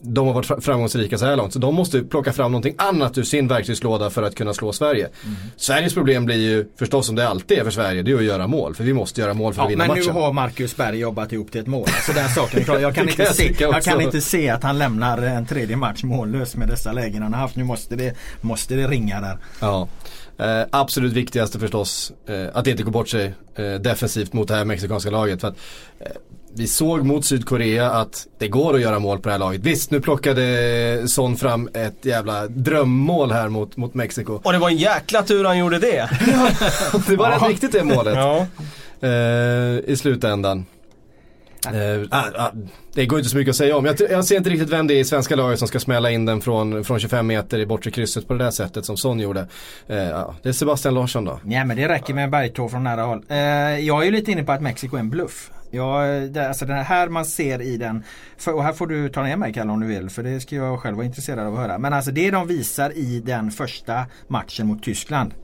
de har varit fra- framgångsrika så här långt. Så de måste plocka fram någonting annat ur sin verktygslåda för att kunna slå Sverige. Sveriges problem blir ju förstås som det alltid är för Sverige, det är att göra mål. För vi måste göra mål för att Ja, vinna men matchen. nu har Marcus Berg jobbat ihop till ett mål. Så den saken klar. Jag kan, inte jag se, jag kan inte se att han lämnar en tredje match mållös med dessa lägen han har haft. Nu måste det, måste det ringa där. Ja. Eh, absolut viktigaste förstås eh, att inte gå bort sig eh, defensivt mot det här mexikanska laget. För att, eh, vi såg mot Sydkorea att det går att göra mål på det här laget. Visst, nu plockade Son fram ett jävla drömmål här mot, mot Mexiko. Och det var en jäkla tur han gjorde det. Det var rätt viktigt det målet Ja. eh, i slutändan. Eh, ah, ah, det går inte så mycket att säga om. Jag, jag ser inte riktigt vem det är i svenska laget som ska smälla in den från, från 25 meter i bortre krysset på det där sättet som Son gjorde. Eh, ja, det är Sebastian Larsson då. Nej men det räcker med en bergtå från nära håll. Eh, jag är ju lite inne på att Mexiko är en bluff. Ja, det, alltså det här man ser i den, för, och här får du ta ner mig Kalle om du vill för det ska jag själv vara intresserad av att höra. Men alltså det de visar i den första matchen mot Tyskland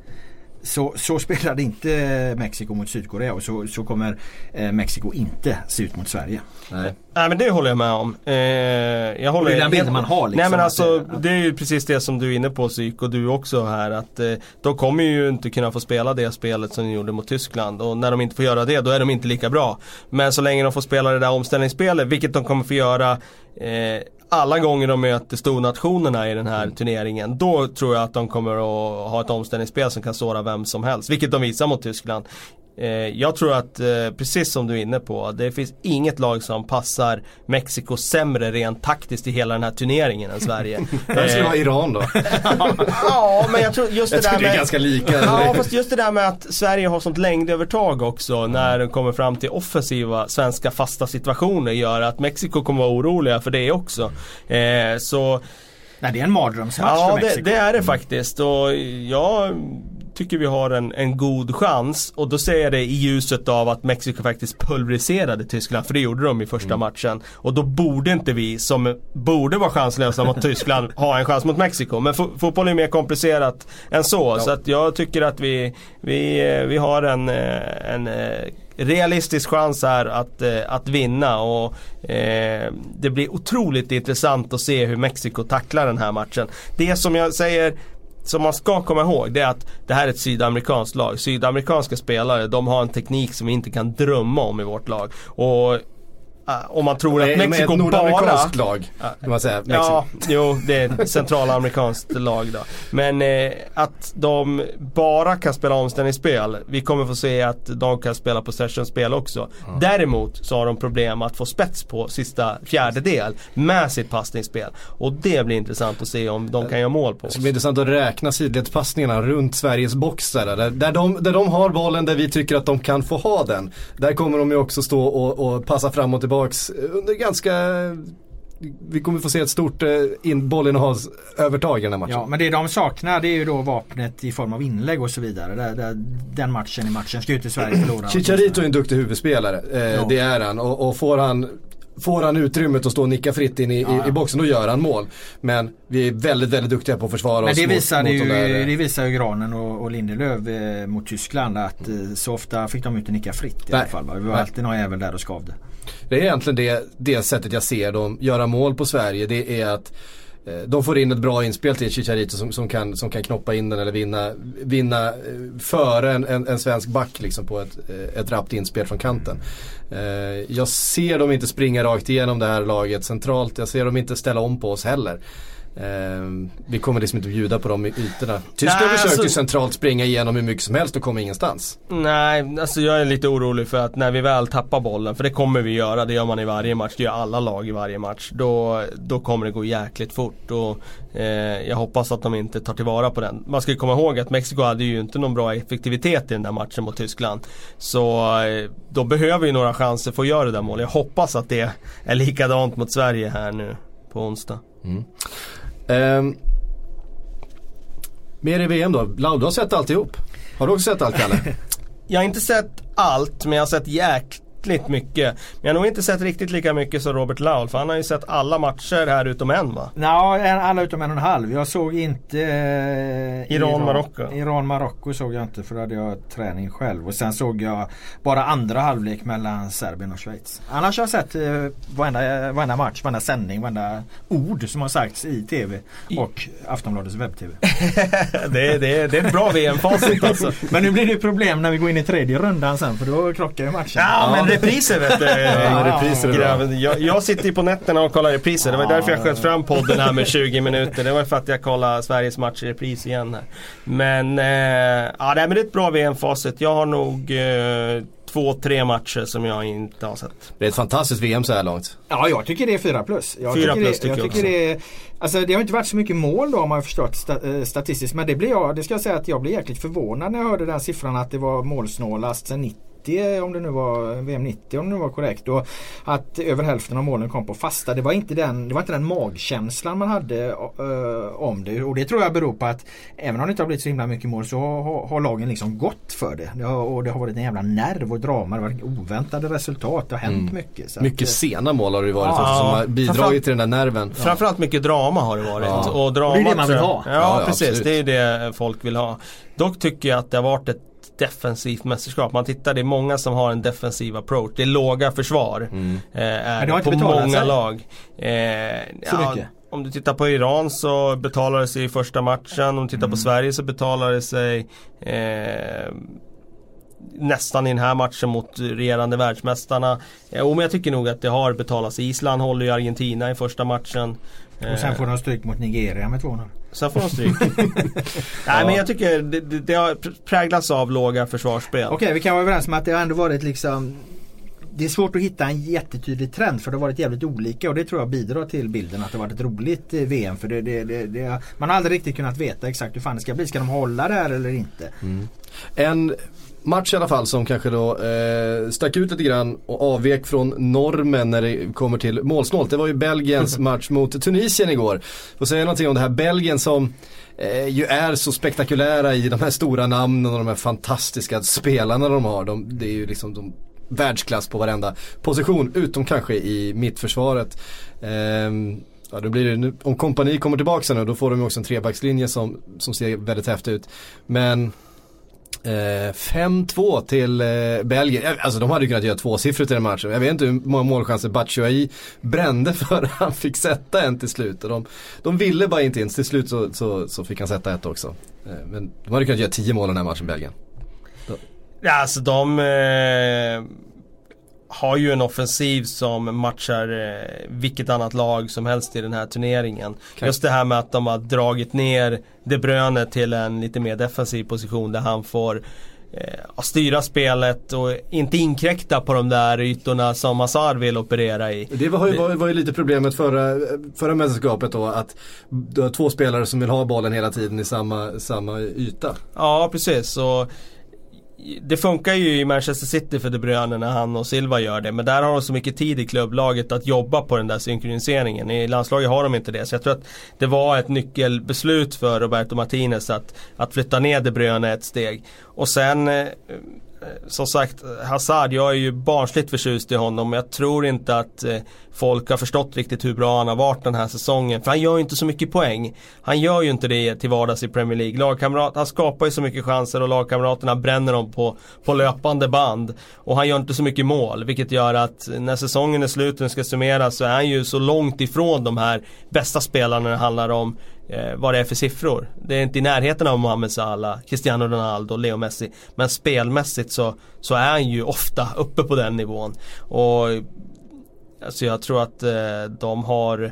så, så spelade inte Mexiko mot Sydkorea och så, så kommer eh, Mexiko inte se ut mot Sverige. Nej. Nej men det håller jag med om. Eh, jag håller Det är den bilden man har, liksom, Nej men att alltså det- det är ju precis det som du är inne på Psyk och du också här att eh, de kommer ju inte kunna få spela det spelet som de gjorde mot Tyskland och när de inte får göra det då är de inte lika bra. Men så länge de får spela det där omställningsspelet, vilket de kommer få göra eh, alla gånger de möter stornationerna i den här turneringen. Då tror jag att de kommer att ha ett omställningsspel som kan såra vem som helst. Vilket de visar mot Tyskland. Eh, jag tror att, eh, precis som du är inne på, det finns inget lag som passar Mexiko sämre rent taktiskt i hela den här turneringen än Sverige. Det skulle vara Iran då. ja, men jag tror just det Jag där det är med... ganska lika. Ja fast just det där med att Sverige har sånt längdövertag också när de kommer fram till offensiva svenska fasta situationer gör att Mexiko kommer vara oroliga för det också. Eh, så Nej, det är en mardrömsmatch för Ja Mexiko. det, det är det faktiskt och jag tycker vi har en, en god chans och då säger jag det i ljuset av att Mexiko faktiskt pulveriserade Tyskland för det gjorde de i första Mm. matchen. Och då borde inte vi som borde vara chanslösa mot Tyskland ha en chans mot Mexiko. Men fo- fotboll är mer komplicerat än så. Så att jag tycker att vi, vi, eh, vi har en, eh, en eh, realistisk chans här att, att vinna och eh, det blir otroligt intressant att se hur Mexiko tacklar den här matchen. Det som jag säger som man ska komma ihåg det är att det här är ett sydamerikanskt lag. Sydamerikanska spelare de har en teknik som vi inte kan drömma om i vårt lag. Och om man tror att Mexiko ett bara... nordamerikanskt lag. Kan man säga. Mexiko. Ja, jo det är ett centralamerikanskt lag då. Men eh, att de bara kan spela omställningsspel. Vi kommer få se att de kan spela possession-spel också. Däremot så har de problem att få spets på sista fjärdedel med sitt passningsspel. Och det blir intressant att se om de kan göra mål på Det oss. ska bli intressant att räkna sidledspassningarna runt Sveriges box där, där, där, de, där de har bollen, där vi tycker att de kan få ha den. Där kommer de ju också stå och, och passa fram och tillbaks under ganska vi kommer få se ett stort eh, in, bollinnehavsövertag i den här matchen. Ja, men det de saknar det är ju då vapnet i form av inlägg och så vidare. Där, där, den matchen i matchen ska ju inte Sverige förlora. Chicharito är en duktig huvudspelare, eh, Ja. det är han. Och, och får han Får han utrymmet att stå och nicka fritt in i, Ja, ja. i, boxen, då gör han mål. Men vi är väldigt, väldigt duktiga på att försvara Men oss det mot, visar, mot ju, de där, eh, det visar ju Granen och, och Lindelöf eh, mot Tyskland att eh, så ofta fick de inte nicka fritt i Nej. alla fall. Va? Det var Nej. alltid någon jävel där och skavde. Det är egentligen det, det sättet jag ser dem göra mål på Sverige. Det är att eh, de får in ett bra inspel till Chicharito som, som, kan, som kan knoppa in den eller vinna, vinna eh, före en, en, en svensk back liksom på ett, eh, ett rappt inspel från kanten. Jag ser dem inte springa rakt igenom det här laget centralt. Jag ser dem inte ställa om på oss heller. Eh, vi kommer liksom inte bjuda på de ytorna. Tyskland Nej, försökte ju alltså- centralt springa igenom hur mycket som helst och kom ingenstans. Nej, alltså jag är lite orolig för att när vi väl tappar bollen, för det kommer vi göra, det gör man i varje match, det gör alla lag i varje match. Då, då kommer det gå jäkligt fort och eh, jag hoppas att de inte tar tillvara på den. Man ska ju komma ihåg att Mexiko hade ju inte någon bra effektivitet i den där matchen mot Tyskland. Så eh, då behöver vi några chanser för att göra det där målet. Jag hoppas att det är likadant mot Sverige här nu på onsdag. Ehm, mer i VM då. Lau, du har sett alltihop. Har du också sett allt Kalle? Jag har inte sett allt men jag har sett jäkligt mycket. Men jag har nog inte sett riktigt lika mycket som Robert Laul för han har ju sett alla matcher här utom en va? En- alla utom en och en halv. Jag såg inte eh, Iran-Marocko. Iran-Marocko såg jag inte för då hade jag träning själv. Och sen såg jag bara andra halvlek mellan Serbien och Schweiz. Annars har jag sett eh, varenda, varenda match, varenda sändning, varenda ord som har sagts i TV och Aftonbladets webb-TV. det, det, det är ett bra VM-facit alltså. Men nu blir det problem när vi går in i tredje rundan sen för då krockar ju matchen. Ja men repriser vet du. Ja, repriser jag, jag sitter ju på nätterna och kollar repriser. Det var därför jag sköt fram podden här med 20 minuter. Det var för att jag kollade Sveriges match i repris igen här. Men, eh, ja, nej, men det är ett bra VM-facit. Jag har nog eh, två, tre matcher som jag inte har sett. Det är ett fantastiskt VM så här långt. Ja, jag tycker det är 4 plus. Jag Fyra tycker plus det, jag tycker jag tycker det är, Alltså det har inte varit så mycket mål då om man har förstått sta, eh, statistiskt. Men det blir jag, det ska jag säga att jag blev jäkligt förvånad när jag hörde den siffran att det var målsnålast sen 90 om det nu var VM 90 om det nu var korrekt. Och att över hälften av målen kom på fasta. Det var inte den, det var inte den magkänslan man hade eh, om det. Och det tror jag beror på att även om det inte har blivit så himla mycket mål så har, har lagen liksom gått för det. det har, och det har varit en jävla nerv och drama. Det har varit oväntade resultat. Det har hänt mycket. Så Mycket att, eh, sena mål har det varit Ja, också, som har bidragit till den där nerven. Framförallt mycket drama har det varit. Ja. Och drama Det är det man vill ha. Ja, Ja, ja, precis. absolut. Det är det folk vill ha. Dock tycker jag att det har varit ett defensivt mästerskap. Man tittar, det är många som har en defensiv approach. Det är låga försvar. Mm. Eh, är det på många sig. lag. Eh, Så mycket? Om du tittar på Iran så betalar det sig i första matchen. Om du tittar Mm. på Sverige så betalar det sig eh, nästan i den här matchen mot regerande världsmästarna. Jo men jag tycker nog att det har betalats. Island håller ju Argentina i första matchen. Och sen får de stryk mot Nigeria med 2-0. Sen får de stryk. Nej men jag tycker det, det, det har präglats av låga försvarsspel. Okej vi kan vara överens om att det har ändå varit liksom det är svårt att hitta en jättetydlig trend för det har varit jävligt olika och det tror jag bidrar till bilden att det har varit ett roligt eh, VM. För det, det, det, det man har aldrig riktigt kunnat veta exakt hur fan det ska bli. Ska de hålla det här eller inte? Mm. En match i alla fall som kanske då eh, stack ut lite grann och avvek från normen när det kommer till målsnålt. Det var ju Belgiens match mot Tunisien igår. Får säga någonting om det här Belgien som eh, ju är så spektakulära i de här stora namnen och de här fantastiska spelarna de har. De, det är ju liksom de världsklass på varenda position utom kanske i mittförsvaret. Ehm, ja, då blir det, om kompani kommer tillbaka nu då får de också en trebackslinje som, som ser väldigt häftig ut. Men eh, 5-2 till eh, Belgien. Alltså de hade ju kunnat göra tvåsiffrigt i den matchen. Jag vet inte hur många målchanser Batshuayi brände för att han fick sätta en till slut. Och de, de ville bara inte in. Till slut så, så, så fick han sätta ett också. Eh, men de hade kunnat göra tio mål i den här matchen Belgien. Ja, alltså de eh, har ju en offensiv som matchar eh, vilket annat lag som helst i den här turneringen. Okay. Just det här med att de har dragit ner De Bruyne till en lite mer defensiv position där han får eh, styra spelet och inte inkräkta på de där ytorna som Hazard vill operera i. Det var ju, var, var ju lite problemet förra, förra mästerskapet då att du har två spelare som vill ha bollen hela tiden i samma, samma yta. Ja precis. Och det funkar ju i Manchester City för De Bruyne när han och Silva gör det. Men där har de så mycket tid i klubblaget att jobba på den där synkroniseringen. I landslaget har de inte det. Så jag tror att det var ett nyckelbeslut för Roberto Martinez att, att flytta ner De Bruyne ett steg. Och sen eh, Eh, som sagt, Hazard, jag är ju barnsligt förtjust i honom. Men jag tror inte att eh, folk har förstått riktigt hur bra han har varit den här säsongen. För han gör ju inte så mycket poäng. Han gör ju inte det till vardags i Premier League. Lagkamrat, han skapar ju så mycket chanser och lagkamraterna bränner dem på, på löpande band. Och han gör inte så mycket mål. Vilket gör att när säsongen är slut och den ska summeras så är han ju så långt ifrån de här bästa spelarna när det handlar om eh, vad det är för siffror. Det är inte i närheten av Mohamed Salah, Cristiano Ronaldo, Leo Messi. Men spelmässigt så, så är han ju ofta uppe på den nivån. Och alltså jag tror att eh, de har eh,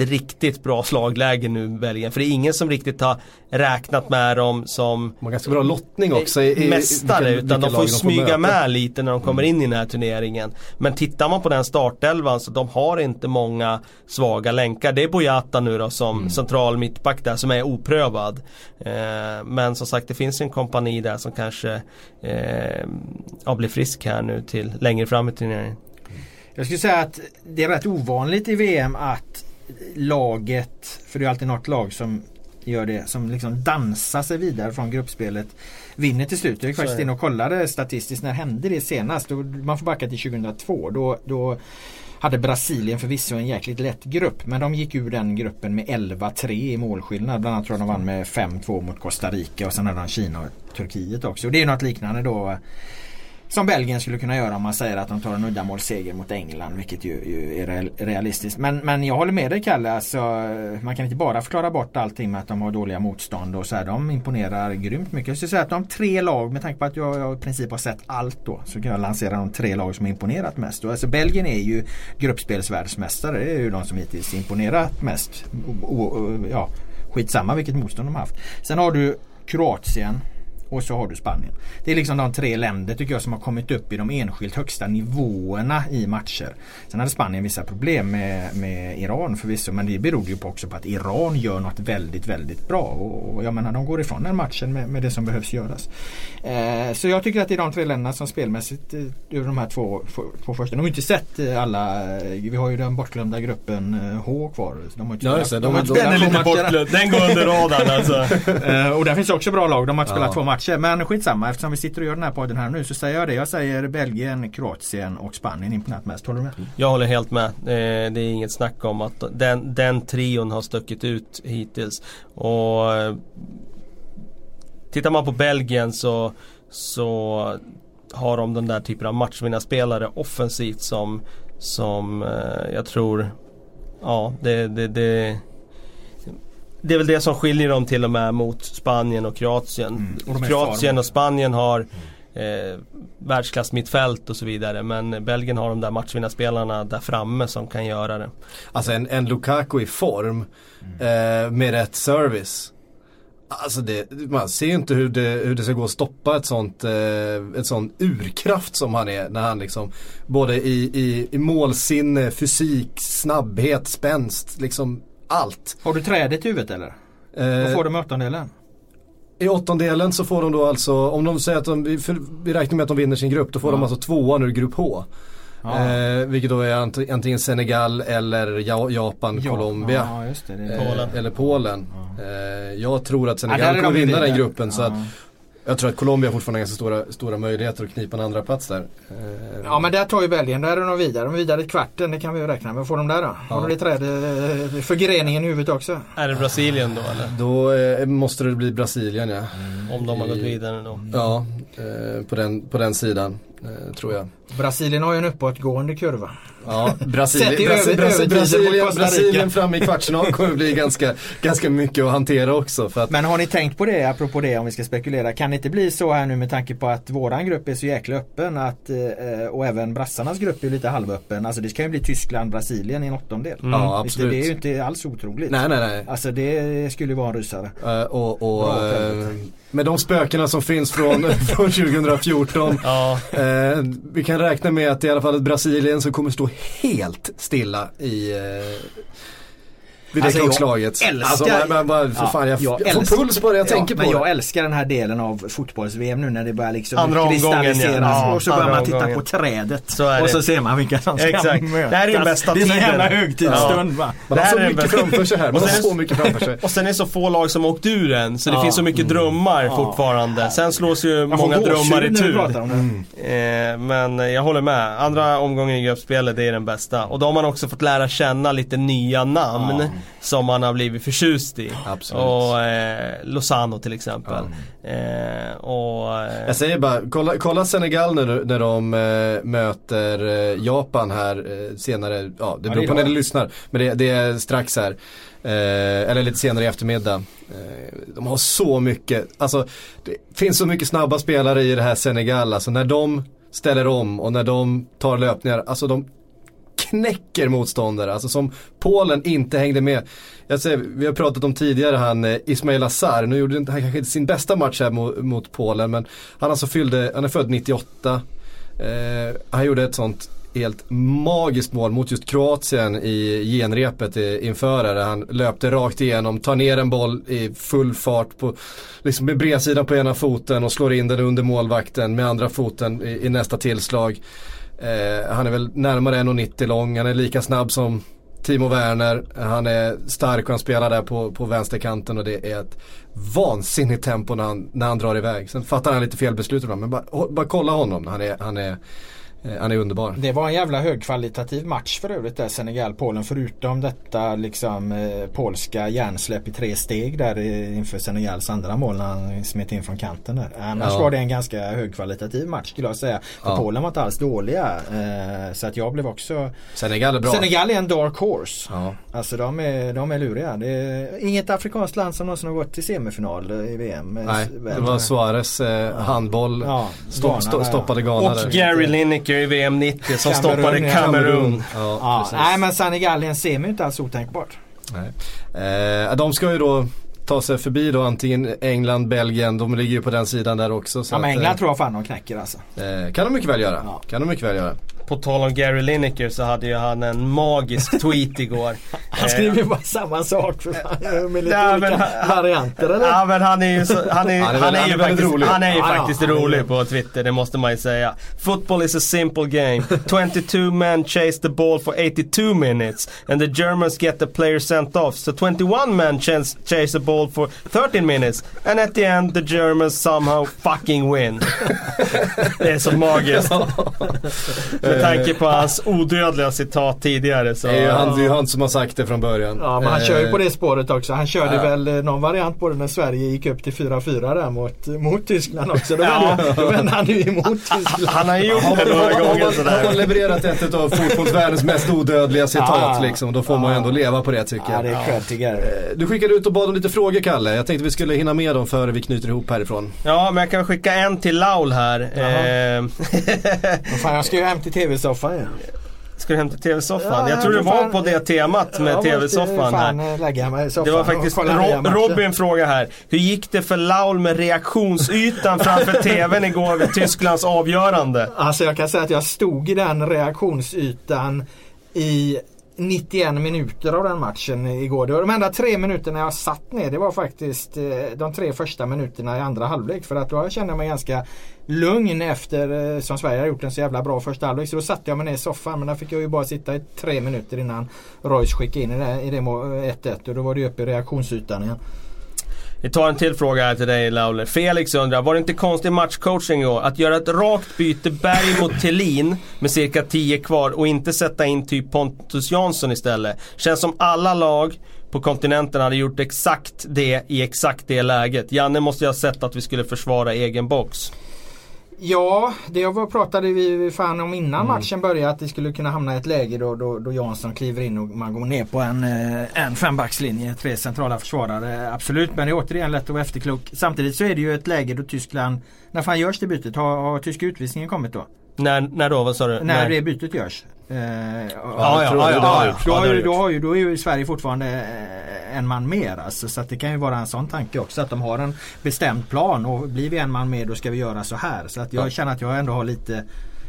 ett riktigt bra slagläge nu Belgien. För det är ingen som riktigt har räknat med dem som Man ganska bra lottning också i, mästare. Vilka, utan de får smyga med lite när de kommer mm. in i den här turneringen. Men tittar man på den startelvan så de har inte många svaga länkar. Det är Boyata nu då som mm. central mittback där som är oprövad. Eh, men som sagt det finns en kompani där som kanske eh, blir frisk här nu till längre fram i turneringen. Jag skulle säga att det är rätt ovanligt i VM att laget, för det är alltid något lag som gör det, som liksom dansar sig vidare från gruppspelet vinner till slut. Jag gick faktiskt in och kollade statistiskt när hände det senast? Man får backa till 2002. Då, då hade Brasilien förvisso en jäkligt lätt grupp men de gick ur den gruppen med 11-3 i målskillnad. Bland annat tror jag de vann med 5-2 mot Costa Rica och sen hade de Kina och Turkiet också. Och det är något liknande då som Belgien skulle kunna göra om man säger att de tar en uddamålsseger mot England vilket ju, ju är realistiskt. Men, men jag håller med dig Kalle. Alltså, man kan inte bara förklara bort allting med att de har dåliga motstånd och så här. De imponerar grymt mycket. Jag skulle säga att de tre lag med tanke på att jag, jag i princip har sett allt då så kan jag lansera de tre lag som har imponerat mest. Och alltså, Belgien är ju gruppspelsvärldsmästare. Det är ju de som hittills imponerat mest. O, o, ja, skitsamma vilket motstånd de har haft. Sen har du Kroatien och så har du Spanien. Det är liksom de tre länder tycker jag som har kommit upp i de enskilt högsta nivåerna i matcher. Sen hade Spanien vissa problem med, med Iran förvisso men det berodde ju på också på att Iran gör något väldigt väldigt bra. Och, och jag menar de går ifrån den matchen med, med det som behövs göras. Eh, så jag tycker att det är de tre länderna som spelmässigt eh, över de här två, två första. De har inte sett eh, alla. Eh, vi har ju den bortglömda gruppen H kvar. De har inte ja, spelat, de, de, de, den är lite bortglömd. Den går under radarn alltså. eh, och där finns också bra lag. De har inte spelat ja. två matcher matcher. Men skitsamma eftersom vi sitter och gör den här podden här nu så säger jag det. Jag säger Belgien, Kroatien och Spanien imponerat mest. Håller du med? Jag håller helt med. Eh, det är inget snack om att den, den trion har stuckit ut hittills. Och eh, Tittar man på Belgien så, så har de den där typen av matchvinnarspelare offensivt som, som eh, jag tror Ja, det, det, det det är väl det som skiljer dem till och med mot Spanien och Kroatien. Mm. Och Kroatien och Spanien har eh, världsklass mittfält och så vidare. Men Belgien har de där matchvinnarspelarna där framme som kan göra det. Alltså en, en Lukaku i form eh, med rätt service. Alltså det, man ser ju inte hur det, hur det ska gå att stoppa ett sånt, eh, ett sånt urkraft som han är när han liksom både i, i, i målsinne, fysik, snabbhet, spänst, liksom allt. Har du trädet i huvudet eller? Eh, Vad får du med åttondelen? I åttondelen så får de då alltså, om de säger att de, vi- räknar med att de vinner sin grupp, då får de alltså tvåan ur grupp H. Ja. Eh, vilket då är ant- antingen Senegal eller ja, Japan, Colombia. Ja, just det. det Eh, Polen. Eller Polen. Eh, jag tror att Ja, Senegal kommer de vinna den gruppen så Ja. att jag tror att Colombia fortfarande har ganska stora, stora möjligheter att knipa en andra plats där. Eh, Ja men där tar ju Belgien, där är de vidare. De är vidare i kvarten, det kan vi ju räkna med. Vad får de där då? Har de det träd, eh, förgreningen i huvudet också? Är det Brasilien då eller? Då eh, måste det bli Brasilien ja. Om de har gått vidare då. Ja, eh, på, den, på den sidan eh, tror jag. Brasilien har ju en uppåtgående kurva. Ja, Brasilien, Brasilien, Costa Rica. Brasilien framme i kvartsfinal kommer bli ganska, ganska mycket att hantera också. Att, Men har ni tänkt på det, apropå det om vi ska spekulera. Kan det inte bli så här nu med tanke på att våran grupp är så jäkla öppen att, eh, och även brassarnas grupp är lite halvöppen. Alltså det kan ju bli Tyskland, Brasilien i en åttondel. Ja, Visst, absolut. Det är ju inte alls otroligt. nej, nej, nej. Alltså det skulle ju vara en rysare. Eh, och, och, Bra, Fredrik. med de spökena som finns från, från 2014. Ja, Eh, vi kan räkna med att i alla fall Brasilien som kommer stå helt stilla i eh, vid det Alltså, jag klockslaget. älskar- Alltså, men, men, för Ja, fan, jag, jag jag, får älskar- puls bara jag Ja, tänker men på jag det. älskar den här delen av fotbolls-VM nu när det börjar liksom Andra kristalliseras ja. och så börjar man titta omgången. på trädet. Så och så ser man vilka som ska Exakt. mötas. Det här är den bästa Det är en tiden. jävla högtidsstund va. Man Det har så mycket bästa- framför sig här. Man Och har sen- så mycket framför sig. Och sen är det så få lag som åkt ur än så det Ja. finns så mycket drömmar fortfarande. Sen slås ju Jag får många drömmar i tur. det. Eh, men jag håller med. Andra omgången i gruppspelet det är den bästa. Och då har man också fått lära känna lite nya namn som man har blivit förtjust i. Absolut. Och eh, Lozano till exempel. Eh, och, eh, Jag säger bara, kolla, kolla Senegal när, när de eh, möter eh, Japan här eh, senare, ja det beror på när du lyssnar. Men det, det är strax här. Eh, eller lite senare i eftermiddag. Eh, de har så mycket, alltså det finns så mycket snabba spelare i det här Senegal. Alltså när de ställer om och när de tar löpningar, alltså de knäcker motståndare. Alltså som Polen inte hängde med. Jag säger, vi har pratat om tidigare han eh, Ismail Assar. Nu gjorde han kanske inte sin bästa match här mot, mot Polen men han alltså fyllde, han är född 98. Eh, han gjorde ett sånt helt magiskt mål mot just Kroatien i genrepet eh, inför det. där Han löpte rakt igenom, tar ner en boll i full fart på, liksom med bredsidan på ena foten och slår in den under målvakten med andra foten i, i nästa tillslag. Eh, han är väl närmare 1,90 lång, han är lika snabb som Timo Werner, han är stark och han spelar där på, på vänsterkanten och det är ett vansinnigt tempo när han, när han drar iväg. Sen fattar han lite fel beslut ibland men bara, bara kolla honom, han är, han är, han är underbar. Det var en jävla högkvalitativ match för övrigt där Senegal-Polen förutom detta liksom eh, polska hjärnsläpp i tre steg där eh, inför Senegals andra mål när han smet in från kanten där. Annars Ja. var det en ganska högkvalitativ match skulle jag säga. För Ja. Polen var inte alls dåliga. Eh, så att jag blev också Senegal är bra. Senegal är en dark horse. Ja. Alltså de är, de är luriga. Det är inget afrikanskt land som någonsin har gått till semifinal i VM. Nej, det var Suarez eh, handboll, Ja, stopp, Ghana stopp, där, stoppade. Ghana och där. Gary Lineker i VM 90 som Kamerun, stoppade. Kamerun. Ja, Ja, nej men Senegal i en semi är inte alls otänkbart. Nej. Eh, de ska ju då ta sig förbi då antingen England, Belgien, de ligger ju på den sidan där också. Så Ja, men att, England tror jag fan de knäcker alltså. eh, kan de mycket väl göra. Ja. Kan de mycket väl göra. På tal om Gary Lineker så hade ju han en magisk tweet igår. Han skriver ju bara samma sak för fan. Med lite Ja, olika men han- varianter eller? Ja men han är ju, så, han är, Han är han är ju han är väldigt faktiskt, rolig. han är ju Ja, ja, faktiskt är rolig ju- på Twitter, det måste man ju säga. Football is a simple game. 22 men chase the ball for 82 minutes and the Germans get the player sent off. So 21 men chase, chase the ball for 13 minutes and at the end the Germans somehow fucking win. det är så magiskt. Med tanke på hans odödliga citat tidigare så... Det är ju han, det är han som har sagt det från början. Ja men han kör ju på Eh, det spåret också. Han körde Ja. väl eh, någon variant på det när Sverige gick upp till 4-4 där mot, mot Tyskland också. Då Ja. vände, då vände han ju emot Tyskland. Han har ju gjort det några gånger man, har man sådär. levererat ett av fotbollsvärldens mest odödliga citat Ja. liksom, då får man ju ändå leva på det tycker Ja jag. det är till Gary. Eh, Du skickade ut och bad om lite frågor Kalle. Jag tänkte vi skulle hinna med dem före vi knyter ihop härifrån. Ja, men jag kan skicka en till Laul här. Eh, fan, jag ska ju hem till tv-soffan igen. Ska du hem till tv-soffan? Ja, jag tror ja, du var på det temat med tv-soffan här. lägga mig i soffan Det var faktiskt och kolla nya Ro matcher. Robin fråga här. Hur gick det för Laul med reaktionsytan framför tvn igår vid Tysklands avgörande? Alltså jag kan säga att jag stod i den reaktionsytan i 91 minuter av den matchen igår. Det var de enda tre minuterna jag satt ner. Det var faktiskt eh, de tre första minuterna i andra halvlek. För att då kände jag mig ganska lugn efter eh, som Sverige har gjort en så jävla bra första halvlek. Så då satte jag mig ner i soffan. Men där fick jag ju bara sitta i tre minuter innan Royce skickade in i det, i det 1-1. Och då var det upp i reaktionsytan igen. Vi tar en till fråga här till dig Laule. Felix undrar, var det inte konstig matchcoaching igår? Att göra ett rakt byte Berg mot Thelin med cirka 10 kvar och inte sätta in typ Pontus Jansson istället. Känns som alla lag på kontinenten hade gjort exakt det i exakt det läget. Janne måste ju ha sett att vi skulle försvara egen box. Ja, det var, pratade vi fan om innan matchen började att det skulle kunna hamna i ett läge då, då, då Jansson kliver in och man går ner på en, eh, en fembackslinje. Tre centrala försvarare. Absolut, men det är återigen lätt att vara efterklok. Samtidigt så är det ju ett läge då Tyskland, när fan görs det bytet? Har, har tyska utvisningen kommit då? När, när då? Vad sa du? När det bytet görs? Eh, Ja, ja, ja, tror ja, ja, har ja, Då, ja, har ju, då, har ju, då är ju Sverige fortfarande eh, en man mer. Alltså, så det kan ju vara en sån tanke också. Att de har en bestämd plan och blir vi en man mer då ska vi göra så här. Så att jag känner att jag ändå har lite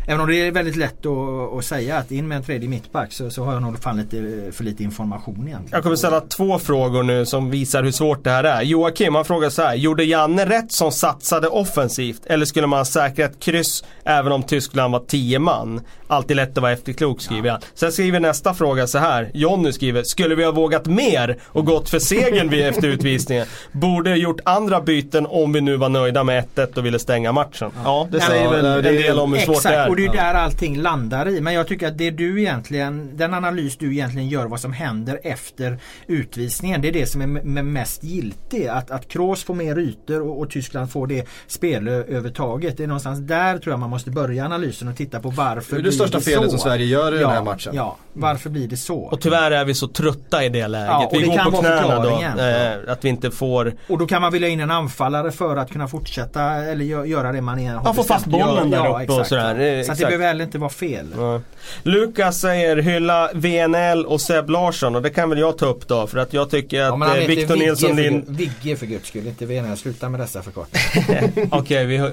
Även om det är väldigt lätt att, att säga att in med en tredje mittback så, så har jag nog fan lite, för lite information egentligen. Jag kommer ställa två frågor nu som visar hur svårt det här är. Joakim han frågar så här. Gjorde Janne rätt som satsade offensivt? Eller skulle man säkra ett kryss även om Tyskland var 10 man? Alltid lätt att vara efterklok skriver han. Sen skriver nästa fråga så här. Jonny skriver. Skulle vi ha vågat mer och gått för segern vid efter utvisningen? Borde gjort andra byten om vi nu var nöjda med 1-1 och ville stänga matchen. Ja, det Ja, säger väl det är- en del om hur svårt Exakt, det är. Och det är där allting landar i. Men jag tycker att det du egentligen, den analys du egentligen gör vad som händer efter utvisningen. Det är det som är mest giltig. Att, att Kroos får mer ytor och, och Tyskland får det spelövertaget. Det är någonstans där tror jag man måste börja analysen och titta på varför Det är blir det största felet så? som Sverige gör i ja, den här matchen. Ja, varför blir det så? Och tyvärr är vi så trötta i det läget. Ja, och vi det går kan på vara knäna då. Eh, att vi inte får Och då kan man vilja in en anfallare för att kunna fortsätta eller gö- göra det man är, har Ja, få fast bollen där ja, uppe och sådär. Så att det behöver heller inte vara fel. Ja. Lukas säger hylla VNL och Seb Larsson och det kan väl jag ta upp då för att jag tycker att han eh, Victor Nilsson för Lind... Vigge för guds skull, inte VNL. Sluta med dessa förkortningar. Okej, vi,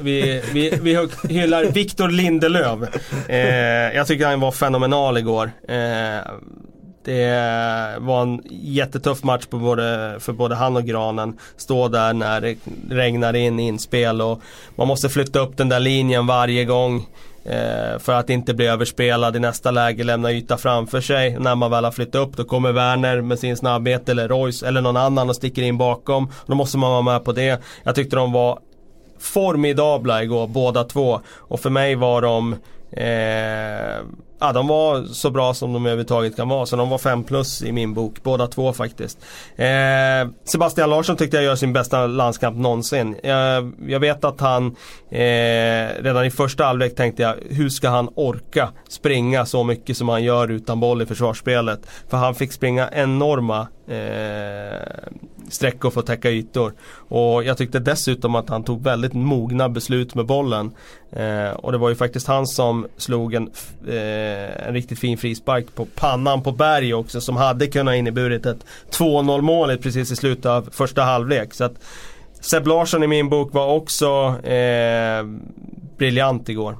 vi, vi, vi hyllar Victor Lindelöf. Eh, jag tycker han var fenomenal igår. Eh, det var en jättetuff match på både, för både han och Granen. Stå där när det regnar in inspel och man måste flytta upp den där linjen varje gång. Eh, för att inte bli överspelad i nästa läge, lämna yta framför sig. När man väl har flyttat upp då kommer Werner med sin snabbhet eller Royce eller någon annan och sticker in bakom. Då måste man vara med på det. Jag tyckte de var formidabla igår båda två. Och för mig var de eh, Ja, de var så bra som de överhuvudtaget kan vara. Så de var 5 plus i min bok. Båda två faktiskt. Eh, Sebastian Larsson tyckte jag gör sin bästa landskamp någonsin. Jag, jag vet att han eh, redan i första halvlek tänkte jag hur ska han orka springa så mycket som han gör utan boll i försvarsspelet. För han fick springa enorma eh, sträckor för att täcka ytor. Och jag tyckte dessutom att han tog väldigt mogna beslut med bollen. Eh, och det var ju faktiskt han som slog en, eh, en riktigt fin frispark på pannan på Berg också som hade kunnat inneburit ett 2-0 mål precis i slutet av första halvlek. Så att Seb Larsson i min bok var också eh, briljant igår.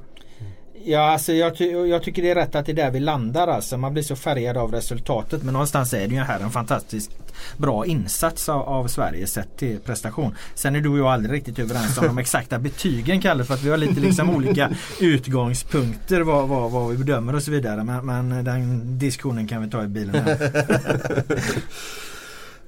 Ja, alltså jag, ty jag tycker det är rätt att det är där vi landar alltså. Man blir så färgad av resultatet. Men någonstans är det ju här en fantastiskt bra insats av, av Sverige sett till prestation. Sen är du och jag aldrig riktigt överens om de exakta betygen Kalle. För att vi har lite liksom olika utgångspunkter vad, vad, vad vi bedömer och så vidare. Men, men den diskussionen kan vi ta i bilen här.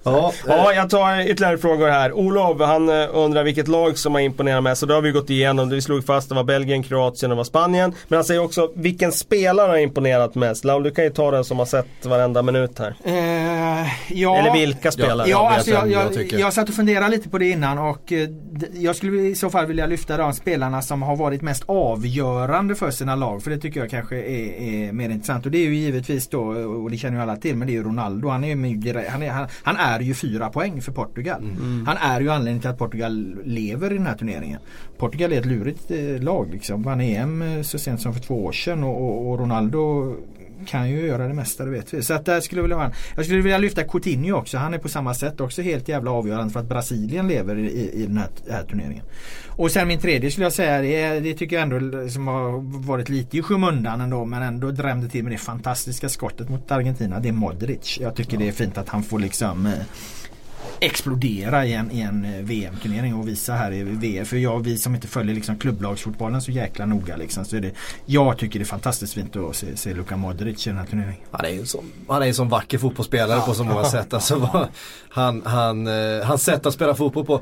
Ja, Ja, jag tar ytterligare frågor här. Olof, han eh, undrar vilket lag som har imponerat mest. Så det har vi gått igenom. Vi slog fast det var Belgien, Kroatien och var Spanien. Men han säger också vilken spelare har imponerat mest? Laul, du kan ju ta den som har sett varenda minut här. Eh, ja. Eller vilka spelare? Ja, alltså jag, jag jag, jag satt och funderade lite på det innan och eh, jag skulle i så fall vilja lyfta de spelarna som har varit mest avgörande för sina lag. För det tycker jag kanske är, är mer intressant. Och det är ju givetvis då, och det känner ju alla till, men det är ju Ronaldo. Han är ju, han är, han, han är är ju fyra poäng för Portugal. Han är ju anledningen till att Portugal lever i den här turneringen. Portugal är ett lurigt eh, lag liksom. Vann EM eh, så sent som för två år sedan och, och, och Ronaldo kan ju göra det mesta det vet vi. Så att där skulle jag vilja ha en. Jag skulle vilja lyfta Coutinho också. Han är på samma sätt också helt jävla avgörande för att Brasilien lever i, i, den här, här turneringen. Och sen min tredje skulle jag säga det, det tycker jag ändå som har varit lite i skymundan ändå men ändå drämde till med det fantastiska skottet mot Argentina. Det är Modric. Jag tycker det är fint att han får liksom eh, explodera i en, i en eh, VM-turnering och visa här i VM. För jag, vi som inte följer liksom klubblagsfotbollen så jäkla noga liksom, så är det, jag tycker det är fantastiskt fint att se, se Luka Modric i den här turneringen. Han är ju en sån, han är en sån vacker fotbollsspelare på så många sätt. Alltså, han, han, eh, hans sätt att spela fotboll på.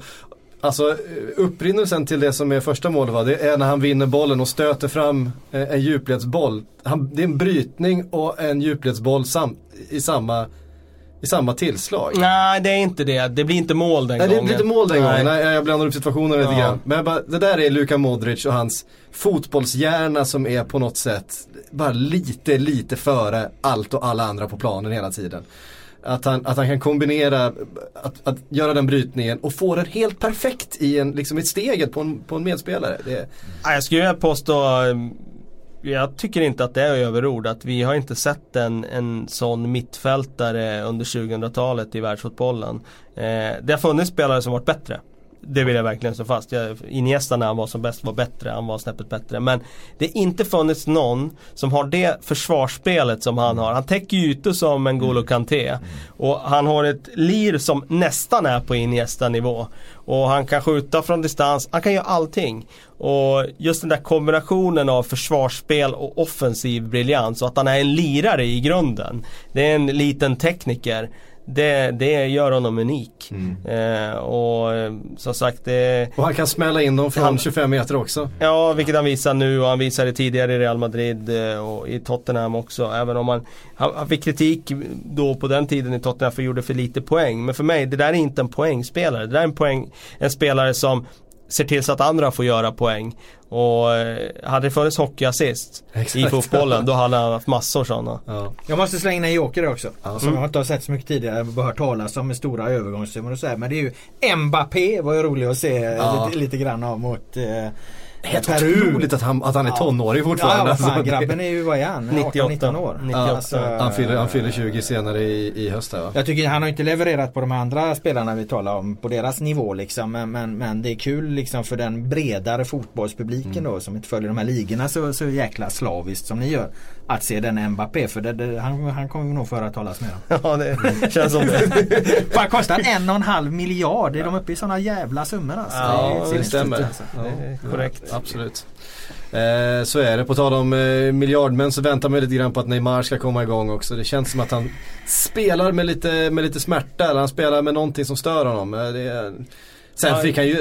Alltså eh, upprinnelsen till det som är första målet va, det är när han vinner bollen och stöter fram en djupledsboll. Han, det är en brytning och en djupledsboll sam, i, samma, i samma tillslag. Nej det är inte det. Det blir inte mål den Nej det gången. blir inte mål den gången, Nej. Nej, jag blandar upp situationen lite Ja. grann. Men bara, det där är Luka Modric och hans fotbollshjärna som är på något sätt bara lite, lite före allt och alla andra på planen hela tiden. Att han, att han kan kombinera, att, att göra den brytningen och få den helt perfekt i en, liksom ett steget på en, på en medspelare. Det, Nej, Jag skulle påstå jag tycker inte att det är överord att vi har inte sett en, en sån mittfältare under 2000-talet i världsfotbollen. Eh, det har funnits spelare som varit bättre. Det vill jag verkligen slå fast. Jag, Iniesta när han var som bäst var bättre, han var snäppet bättre. Men det har inte funnits någon som har det försvarsspelet som han har. Han täcker ju ytor som en Golo Kanté. Och han har ett lir som nästan är på Iniesta nivå. Och han kan skjuta från distans, han kan göra allting. Och just den där kombinationen av försvarsspel och offensiv briljans och att han är en lirare i grunden. Det är en liten tekniker. Det, det gör honom unik. Eh, och eh, som sagt det och han kan smälla in dem från Han- 25 meter också. Ja, vilket han visar nu och han visade tidigare i Real Madrid eh, och i Tottenham också. Även om han, han fick kritik då på den tiden i Tottenham för att gjorde för lite poäng. Men för mig, det där är inte en poängspelare. Det där är en, poäng, en spelare som ser till så att andra får göra poäng. Och eh, hade det funnits hockeyassist i Exakt. fotbollen då hade han haft massor sådana. Ja. Jag måste slänga in en joker också. Ja. Som jag inte har sett så mycket tidigare. Jag har bara hört talas om med stora övergångssummor och så här. Men det är ju Mbappé var ju rolig att se Ja. lite, lite grann av mot eh, Helt Peru. otroligt att han, att han är tonåring Ja, fortfarande. fan, Alltså, det- grabben är ju, vad är han? 98. 18-19 år. 98. Alltså, han, fyller, han fyller 20 senare i, i höst här, va? Jag tycker han har inte levererat på de andra spelarna vi talar om på deras nivå liksom. Men, men, men det är kul liksom för den bredare fotbollspubliken då som inte följer de här ligorna så, så jäkla slaviskt som ni gör. Att se den Mbappé för det, det, han, han kommer nog få höra talas mer om. Ja, det känns som det. Vad kostar en och en halv miljard? Är de uppe i sådana jävla summor alltså? Ja, är det sinnessjukt, stämmer. alltså. Det är korrekt. Absolut. Eh, så är det. På tal om eh, miljardmän så väntar man lite grann på att Neymar ska komma igång också. Det känns som att han spelar med lite, med lite smärta. Eller han spelar med någonting som stör honom. Eh, Det är, sen fick han ju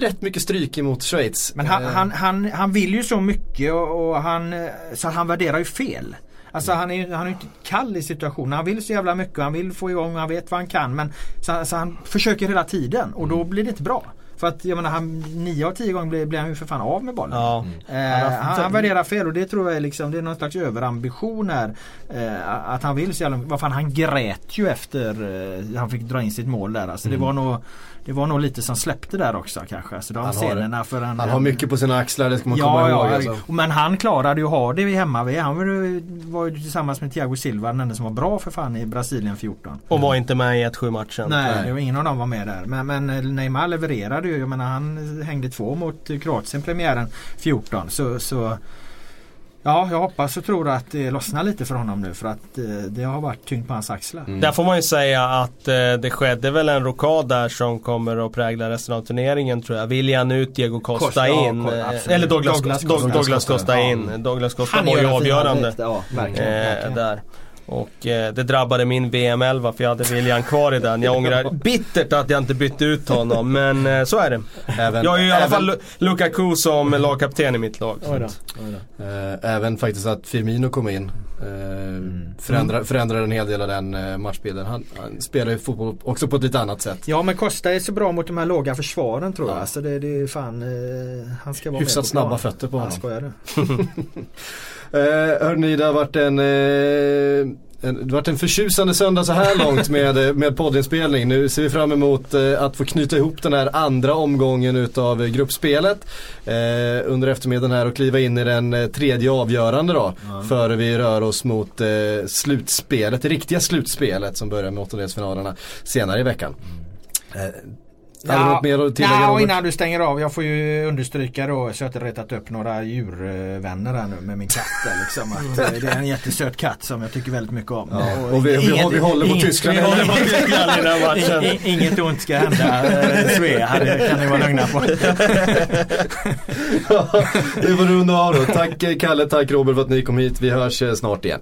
rätt mycket stryk emot Schweiz. Men han, Eh, han, han, han vill ju så mycket och, och han, eh, så han värderar ju fel. Alltså han är ju han är inte kall i situationen. Han vill så jävla mycket. Han vill få igång, han vet vad han kan. Men så, så han försöker hela tiden och då blir det inte bra. För att jag menar han, nio av tio gånger blir, blir han ju för fan av med bollen. Ja. Eh, han, han värderar fel och det tror jag är liksom, det är någon slags överambition här. Eh, att han vill så jävla Vad fan han grät ju efter eh, han fick dra in sitt mål där. Alltså det var nog Det var nog lite som släppte där också kanske. Alltså de Han har scenerna för en, han har mycket på sina axlar, det ska man komma Ja, ihåg. ja, Alltså. men han klarade ju att ha det hemma vid. Han var ju- var ju tillsammans med Thiago Silva den enda som var bra för fan i Brasilien 14. Och var inte med i 1-7 matchen. Nej, Nej. det var ingen av dem var med där. Men, men Neymar levererade ju. Jag menar han hängde två mot Kroatien premiären 14. Så, så Ja, jag hoppas och tror att det lossnar lite för honom nu för att eh, det har varit tyngd på hans axlar. Där får man ju säga att eh, det skedde väl en rokad där som kommer att prägla resten av turneringen tror jag. William ut, Diego Costa, Costa, ja, in. Ko- eh, eller Douglas, Douglas Costa, Costa. Douglas Costa Ja. in. Douglas Costa var ju avgörande. Ja, verkligen. Eh, verkligen. där. Och eh, det drabbade min VM-11 för jag hade William kvar i den. Jag ångrar bittert att jag inte bytte ut honom men eh, så är det. Även, Jag har ju i alla fall Lu- Lukaku som lagkapten i mitt lag. Oj då, oj då. eh, även faktiskt att Firmino kom in. Eh, förändrar, förändrar en hel del av den eh, matchbilden. Han, han spelar ju fotboll också på ett lite annat sätt. Ja men Costa är så bra mot de här låga försvaren tror jag. Alltså det, det är fan eh, Han ska vara Hyfsat med på snabba plan. fötter på Han honom. skojar du? Eh, hörni, det har varit en, eh, det har varit en förtjusande söndag så här långt med, med poddinspelning. Nu ser vi fram emot eh, att få knyta ihop den här andra omgången utav gruppspelet eh, under eftermiddagen här och kliva in i den eh, tredje avgörande då. Mm. Före vi rör oss mot eh, slutspelet, det riktiga slutspelet som börjar med åttondelsfinalerna senare i veckan. Mm. Hade ja, något mer att tillägga ja, innan du stänger av. Jag får ju understryka då så jag inte retat upp några djurvänner här nu med min katt. Liksom, att, eh, det är en jättesöt katt som jag tycker väldigt mycket om. Ja, och, och vi, inget, vi, håller på Tyskland. Inget ont ska hända eh, Svea, det kan ni vara lugna på. ja, det får runda av då. Tack Kalle, tack Robert för att ni kom hit. Vi hörs eh, snart igen.